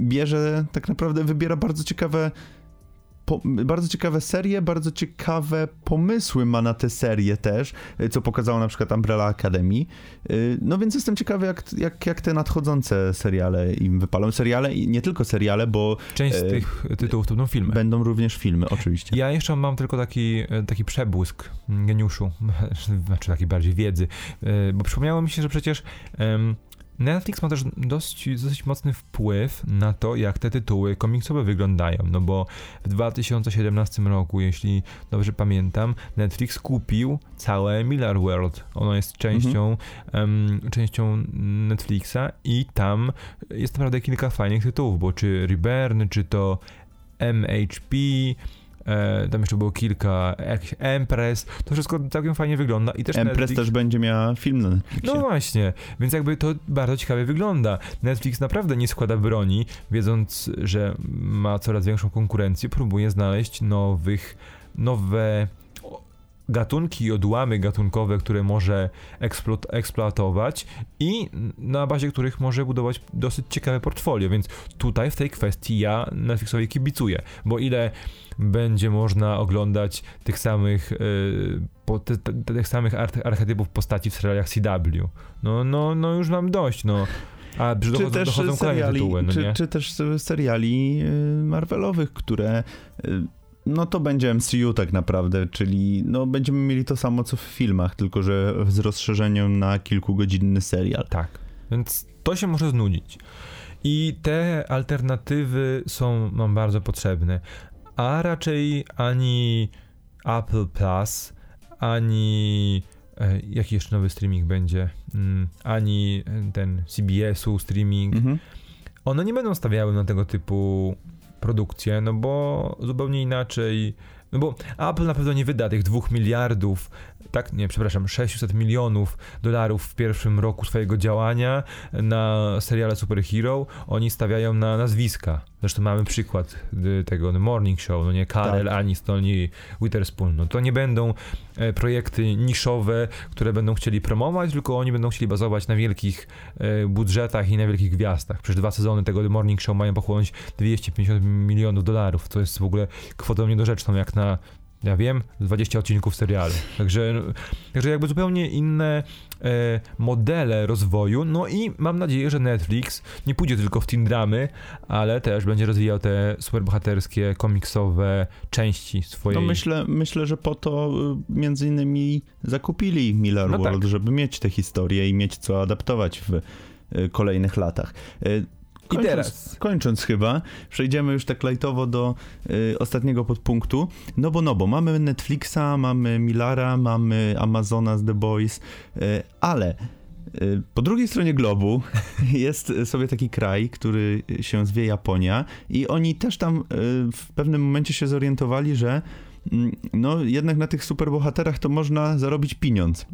bierze, tak naprawdę wybiera bardzo ciekawe po, bardzo ciekawe serie, bardzo ciekawe pomysły ma na te serie też, y, co pokazało na przykład Umbrella Academy. Y, no więc jestem ciekawy, jak, jak, jak te nadchodzące seriale im wypalą. Seriale i nie tylko seriale, bo...
Część z e, tych tytułów to będą filmy.
Będą również filmy, oczywiście.
Ja jeszcze mam tylko taki, e, taki przebłysk geniuszu, znaczy taki bardziej wiedzy, e, bo przypomniało mi się, że przecież... Um, Netflix ma też dość, dosyć mocny wpływ na to, jak te tytuły komiksowe wyglądają, no bo w 2017 roku, jeśli dobrze pamiętam, Netflix kupił całe Miller World. Ono jest częścią, mhm. um, częścią Netflixa i tam jest naprawdę kilka fajnych tytułów, bo czy Reburn, czy to MHP, E, tam jeszcze było kilka, jakiś Empress, to wszystko całkiem fajnie wygląda i też
Empress Netflix... też będzie miała film na
Netflixie. No właśnie, więc jakby to bardzo ciekawie wygląda. Netflix naprawdę nie składa broni, wiedząc, że ma coraz większą konkurencję, próbuje znaleźć nowych, nowe gatunki i odłamy gatunkowe, które może eksploatować i na bazie których może budować dosyć ciekawe portfolio, więc tutaj w tej kwestii ja Netflixowi kibicuję, bo ile będzie można oglądać tych samych yy, po, te, te, tych samych archetypów postaci w serialach CW. No, no, no już mam dość, no. A czy dochodzą, też dochodzą seriali, tytuły, no
czy, czy, też seriali y, Marvelowych, które y, no to będzie MCU tak naprawdę, czyli no będziemy mieli to samo co w filmach, tylko że z rozszerzeniem na kilkugodzinny serial.
Tak, więc to się może znudzić. I te alternatywy są nam bardzo potrzebne, a raczej ani Apple Plus, ani e, jaki jeszcze nowy streaming będzie, mm, ani ten CBS-u streaming, mhm. one nie będą stawiały na tego typu produkcję, no bo zupełnie inaczej. No bo Apple na pewno nie wyda tych dwóch miliardów tak, nie, przepraszam, 600 milionów dolarów w pierwszym roku swojego działania na seriale Superhero, oni stawiają na nazwiska. Zresztą mamy przykład tego The Morning Show, no nie Karel, tak. Aniston i Witherspoon. No to nie będą e, projekty niszowe, które będą chcieli promować, tylko oni będą chcieli bazować na wielkich e, budżetach i na wielkich gwiazdach. Przecież dwa sezony tego The Morning Show mają pochłonąć 250 milionów dolarów, co jest w ogóle kwotą niedorzeczną jak na ja wiem, 20 odcinków serialu. Także, także jakby zupełnie inne e, modele rozwoju. No i mam nadzieję, że Netflix nie pójdzie tylko w teen dramy, ale też będzie rozwijał te superbohaterskie, komiksowe części swojej.
No myślę, myślę, że po to y, między innymi zakupili Miller no World, tak. żeby mieć te historie i mieć co adaptować w y, kolejnych latach. Kończąc, I teraz. Kończąc chyba, przejdziemy już tak lajtowo do y, ostatniego podpunktu. No bo no bo, mamy Netflixa, mamy Millara, mamy Amazona z The Boys, y, ale y, po drugiej stronie globu jest sobie taki kraj, który się zwie Japonia i oni też tam y, w pewnym momencie się zorientowali, że mm, no jednak na tych superbohaterach to można zarobić pieniądz.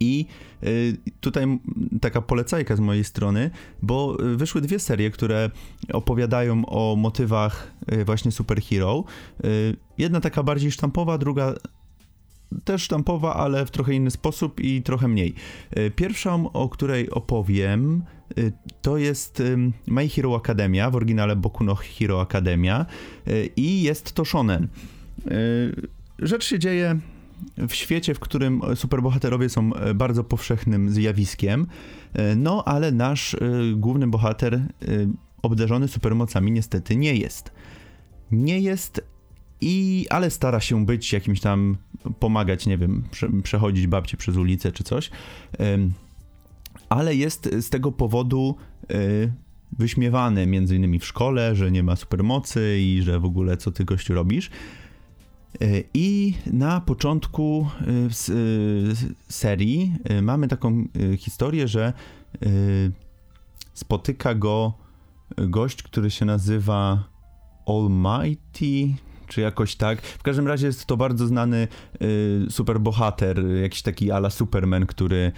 I y, tutaj taka polecajka z mojej strony, bo y, wyszły dwie serie, które opowiadają o motywach y, właśnie superhero. Jedna taka bardziej sztampowa, druga też sztampowa, ale w trochę inny sposób i trochę mniej. Pierwszą, o której opowiem, to jest My Hero Academia, w oryginale Boku no Hero Academia i jest to shonen. Rzecz się dzieje w świecie, w którym superbohaterowie są e, bardzo powszechnym zjawiskiem, e, no ale nasz e, główny bohater obdarzony supermocami niestety nie jest. Nie jest i, ale stara się być jakimś tam, pomagać, nie wiem, prze, przechodzić babci przez ulicę czy coś, ale jest z tego powodu wyśmiewany między innymi w szkole, że nie ma supermocy i że w ogóle co ty gościu robisz. I na początku e, e, serii mamy taką historię, że spotyka go gość, który się nazywa Almighty, czy jakoś tak. W każdym razie jest to bardzo znany superbohater, jakiś taki ala Superman, który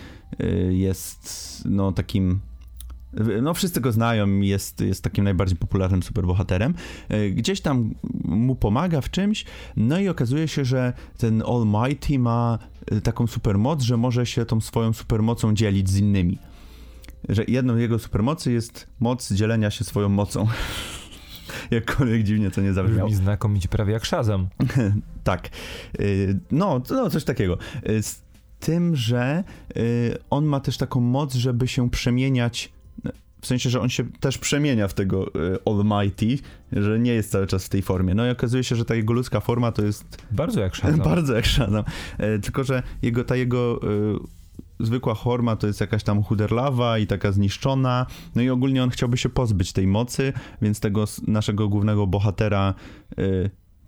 jest no takim no, wszyscy go znają, jest, jest takim najbardziej popularnym superbohaterem. E, gdzieś tam mu pomaga w czymś, no i okazuje się, że ten Almighty ma e, taką supermoc, że może się tą swoją supermocą dzielić z innymi. Że jedną jego supermocy jest moc dzielenia się swoją mocą. Jakkolwiek dziwnie to nie zabrzmiało.
Brzmi znakomicie, prawie jak Shazam.
tak. E, no, no, coś takiego. Z tym, że on ma też taką moc, żeby się przemieniać w sensie, że on się też przemienia w tego y, Almighty, że nie jest cały czas w tej formie. No i okazuje się, że ta jego ludzka forma to jest...
Bardzo jak Shazam.
Bardzo jak Shazam. E, tylko, że jego, ta jego y, zwykła forma to jest jakaś tam chuderlawa i taka zniszczona. No i ogólnie on chciałby się pozbyć tej mocy, więc tego naszego głównego bohatera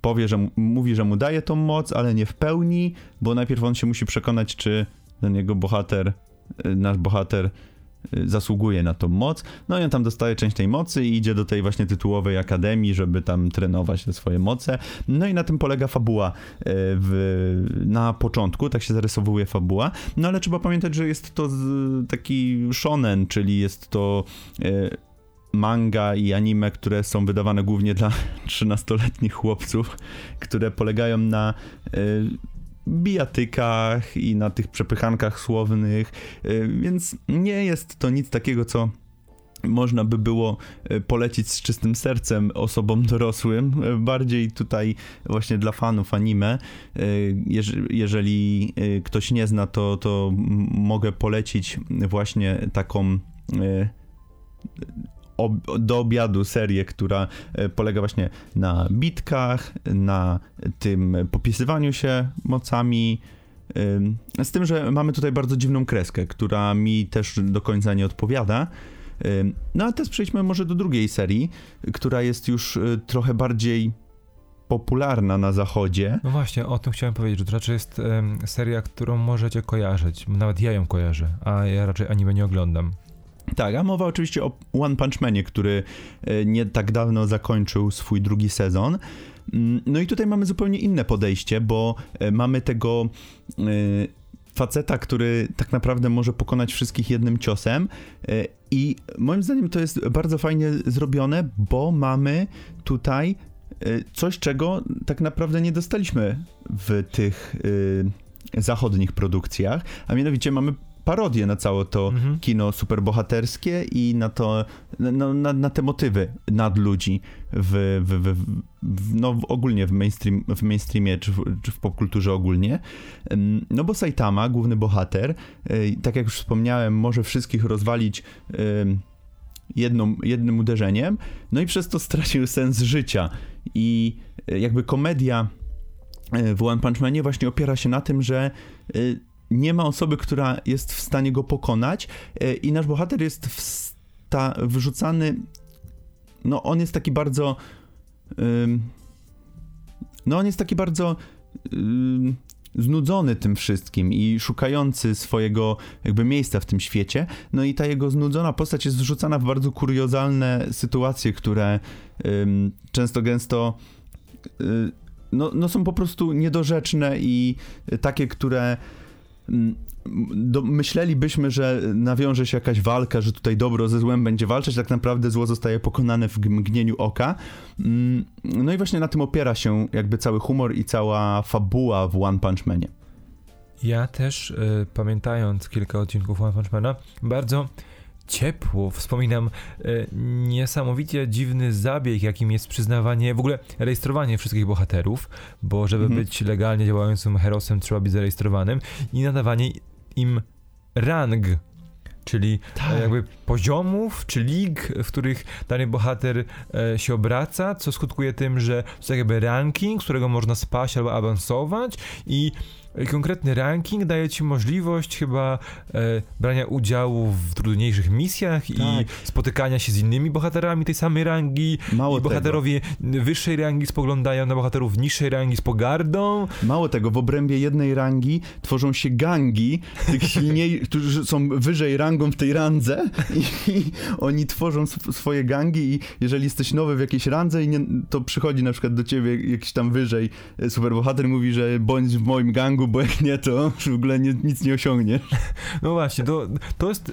powie, że mówi, że mu daje tą moc, ale nie w pełni, bo najpierw on się musi przekonać, czy ten jego bohater, nasz bohater zasługuje na tą moc. No i on tam dostaje część tej mocy i idzie do tej właśnie tytułowej akademii, żeby tam trenować te swoje moce. No i na tym polega fabuła y, w, na początku, tak się zarysowuje fabuła. No ale trzeba pamiętać, że jest to taki shonen, czyli jest to y, manga i anime, które są wydawane głównie dla 13-letnich chłopców, które polegają na bijatykach i na tych przepychankach słownych, y, więc nie jest to nic takiego, co można by było y, polecić z czystym sercem osobom dorosłym, y, bardziej tutaj właśnie dla fanów anime. Jeżeli ktoś nie zna, to, to mogę polecić właśnie taką do obiadu serię, która e, polega właśnie na bitkach, na tym popisywaniu się mocami. Z tym, że mamy tutaj bardzo dziwną kreskę, która mi też do końca nie odpowiada. No a teraz przejdźmy może do drugiej serii, która jest już e, trochę bardziej popularna na zachodzie.
No właśnie, o tym chciałem powiedzieć, że to raczej jest seria, którą możecie kojarzyć. Nawet ja ją kojarzę, a ja raczej anime nie oglądam.
Tak, a mowa oczywiście o One Punch Manie, który e, nie tak dawno zakończył swój drugi sezon. Mm, no i tutaj mamy zupełnie inne podejście, bo e, mamy tego e, faceta, który tak naprawdę może pokonać wszystkich jednym ciosem i moim zdaniem to jest bardzo fajnie zrobione, bo mamy tutaj coś, czego tak naprawdę nie dostaliśmy w tych zachodnich produkcjach, a mianowicie mamy parodię na całe to mhm. kino superbohaterskie i na to, no, na, na te motywy nadludzi w, w, w, w, no ogólnie w, mainstream, w mainstreamie czy w, czy w popkulturze ogólnie. No bo Saitama, główny bohater, e, tak jak już wspomniałem, może wszystkich rozwalić jedną, jednym uderzeniem, no i przez to stracił sens życia. I e, jakby komedia e, w One Punch Manie właśnie opiera się na tym, że nie ma osoby, która jest w stanie go pokonać e, i nasz bohater jest wsta- wrzucany, no on jest taki bardzo, no on jest taki bardzo znudzony tym wszystkim i szukający swojego jakby miejsca w tym świecie. No i ta jego znudzona postać jest wrzucana w bardzo kuriozalne sytuacje, które często gęsto y, no, no są po prostu niedorzeczne i takie, które do, myślelibyśmy, że nawiąże się jakaś walka, że tutaj dobro ze złem będzie walczyć, tak naprawdę zło zostaje pokonane w mgnieniu oka. Mm, no i właśnie na tym opiera się jakby cały humor i cała fabuła w One Punch Manie.
Ja też, y, pamiętając kilka odcinków One Punch Mana, bardzo ciepło. Wspominam e, niesamowicie dziwny zabieg, jakim jest przyznawanie, w ogóle rejestrowanie wszystkich bohaterów, bo żeby
Mhm.
być legalnie działającym herosem trzeba być zarejestrowanym i nadawanie im rang. Czyli
Tak.
e, jakby poziomów czy lig, w których dany bohater e, się obraca, co skutkuje tym, że to jest jakby ranking, z którego można spaść albo awansować i konkretny ranking daje ci możliwość chyba e, brania udziału w trudniejszych misjach i
Tak.
spotykania się z innymi bohaterami tej samej rangi
Mało
i
tego.
bohaterowie wyższej rangi spoglądają na bohaterów niższej rangi z pogardą.
Mało tego, w obrębie jednej rangi tworzą się gangi tych silniej, którzy są wyżej rangą w tej randze i, i oni tworzą sw- swoje gangi i jeżeli jesteś nowy w jakiejś randze i nie, to przychodzi na przykład do ciebie jakiś tam wyżej e, superbohater i mówi, że bądź w moim gangu, bo jak nie, to w ogóle nie, nic nie osiągniesz.
No właśnie, to, to jest.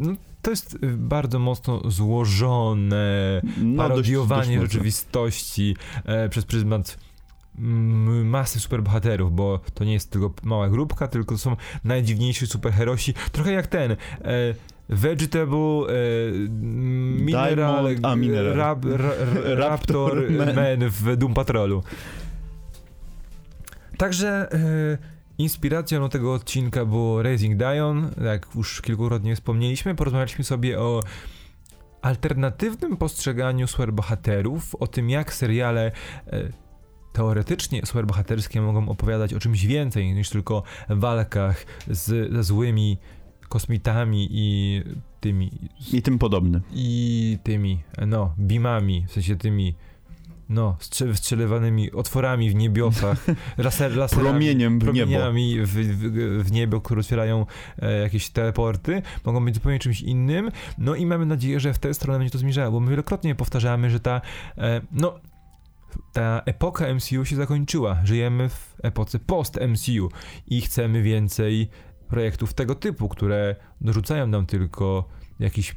No, to jest y, bardzo mocno złożone
No, dość-
parodiowanie
dość mocno.
rzeczywistości e, przez pryzmat mm, masy superbohaterów, bo to nie jest tylko mała grupka, tylko to są najdziwniejsi superherosi, trochę jak ten e, Vegetable, e, Mineral,
Diamond- a, Mineral.
Rap, ra, ra, Raptor
Raptor Man.
Man w Doom Patrolu. Także e, inspiracją do tego odcinka było Raising Dion, jak już kilkukrotnie wspomnieliśmy, porozmawialiśmy sobie o alternatywnym postrzeganiu superbohaterów, o tym jak seriale e, teoretycznie superbohaterskie mogą opowiadać o czymś więcej niż tylko walkach z, ze złymi kosmitami i tymi
I tym podobny.
i tymi, no, bimami, w sensie tymi, no, strze- wystrzeliwanymi otworami w niebiosach, laser, laserami,
Promieniem w niebo.
promieniami w, w, w niebo, które otwierają e, jakieś teleporty, mogą być zupełnie czymś innym, no i mamy nadzieję, że w tę stronę będzie to zmierzało, bo my wielokrotnie powtarzamy, że ta, e, no, ta epoka MCU się zakończyła, żyjemy w epoce post-MCU i chcemy więcej projektów tego typu, które dorzucają nam tylko jakiś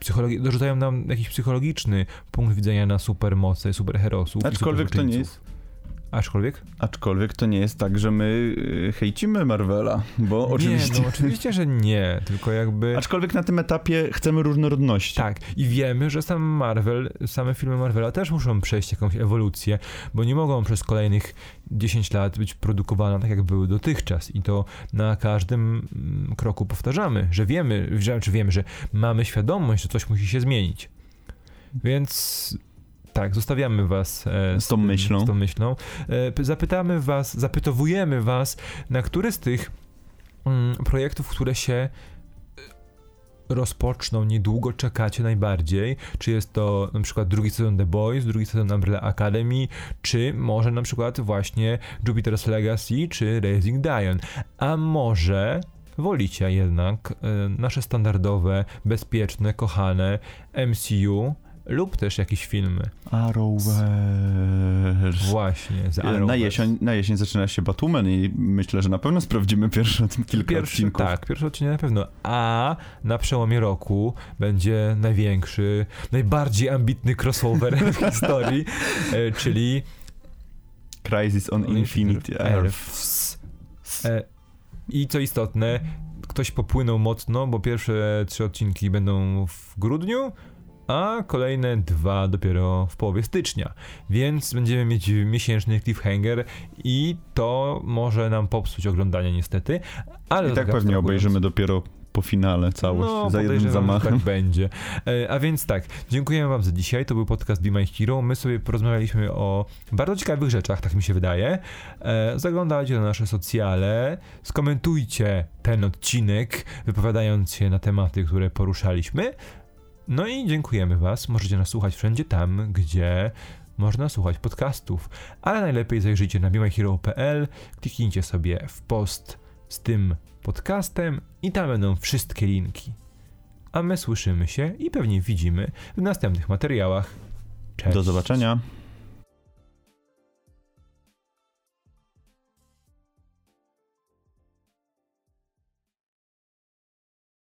psychologi- dorzucają nam jakiś psychologiczny punkt widzenia na supermoce, superherosów.
Aczkolwiek to nie
superczyńców. Aczkolwiek?
Aczkolwiek to nie jest tak, że my y, hejcimy Marvela, bo oczywiście...
Nie, no oczywiście, że nie, tylko jakby...
Aczkolwiek na tym etapie chcemy różnorodności.
Tak, i wiemy, że sam Marvel, same filmy Marvela też muszą przejść jakąś ewolucję, bo nie mogą przez kolejnych 10 lat być produkowane tak, jak były dotychczas. I to na każdym mm, kroku powtarzamy, że wiemy, że, czy wiemy, że mamy świadomość, że coś musi się zmienić. Więc tak, zostawiamy was e,
Z tą myślą.
Z tą myślą. E, zapytamy was, zapytowujemy was, na który z tych mm, projektów, które się rozpoczną, niedługo czekacie najbardziej? Czy jest to na przykład drugi sezon The Boys, drugi sezon Umbrella Academy, czy może na przykład właśnie Jupiter's Legacy, czy Raising Dion? A może wolicie jednak e, nasze standardowe, bezpieczne, kochane MCU lub też jakieś filmy?
Arrowverse.
Właśnie, z
Na
Arrowverse.
jesień, na jesień zaczyna się Batwoman i myślę, że na pewno sprawdzimy pierwsze kilka
Pierwszy,
odcinków.
tak, pierwszy odcinek na pewno. A na przełomie roku będzie największy, najbardziej ambitny crossover w historii, e, czyli
Crisis on Infinity Earth.
Earths. E, I co istotne, ktoś popłynął mocno, bo pierwsze trzy odcinki będą w grudniu, a kolejne dwa dopiero w połowie stycznia. Więc będziemy mieć miesięczny cliffhanger i to może nam popsuć oglądanie niestety, ale
I tak pewnie obejrzymy dopiero po finale całość,
No,
za jednym
że
zamachem.
Tak będzie. E, A więc tak, dziękujemy wam za dzisiaj. To był podcast Be My Hero. My sobie porozmawialiśmy o bardzo ciekawych rzeczach, tak mi się wydaje. E, Zaglądajcie na nasze socjale, skomentujcie ten odcinek, wypowiadając się na tematy, które poruszaliśmy. No i dziękujemy was. Możecie nas słuchać wszędzie tam, gdzie można słuchać podcastów. Ale najlepiej zajrzyjcie na bemyhero.pl, kliknijcie sobie w post z tym podcastem i tam będą wszystkie linki. A my słyszymy się i pewnie widzimy w następnych materiałach. Cześć.
Do zobaczenia.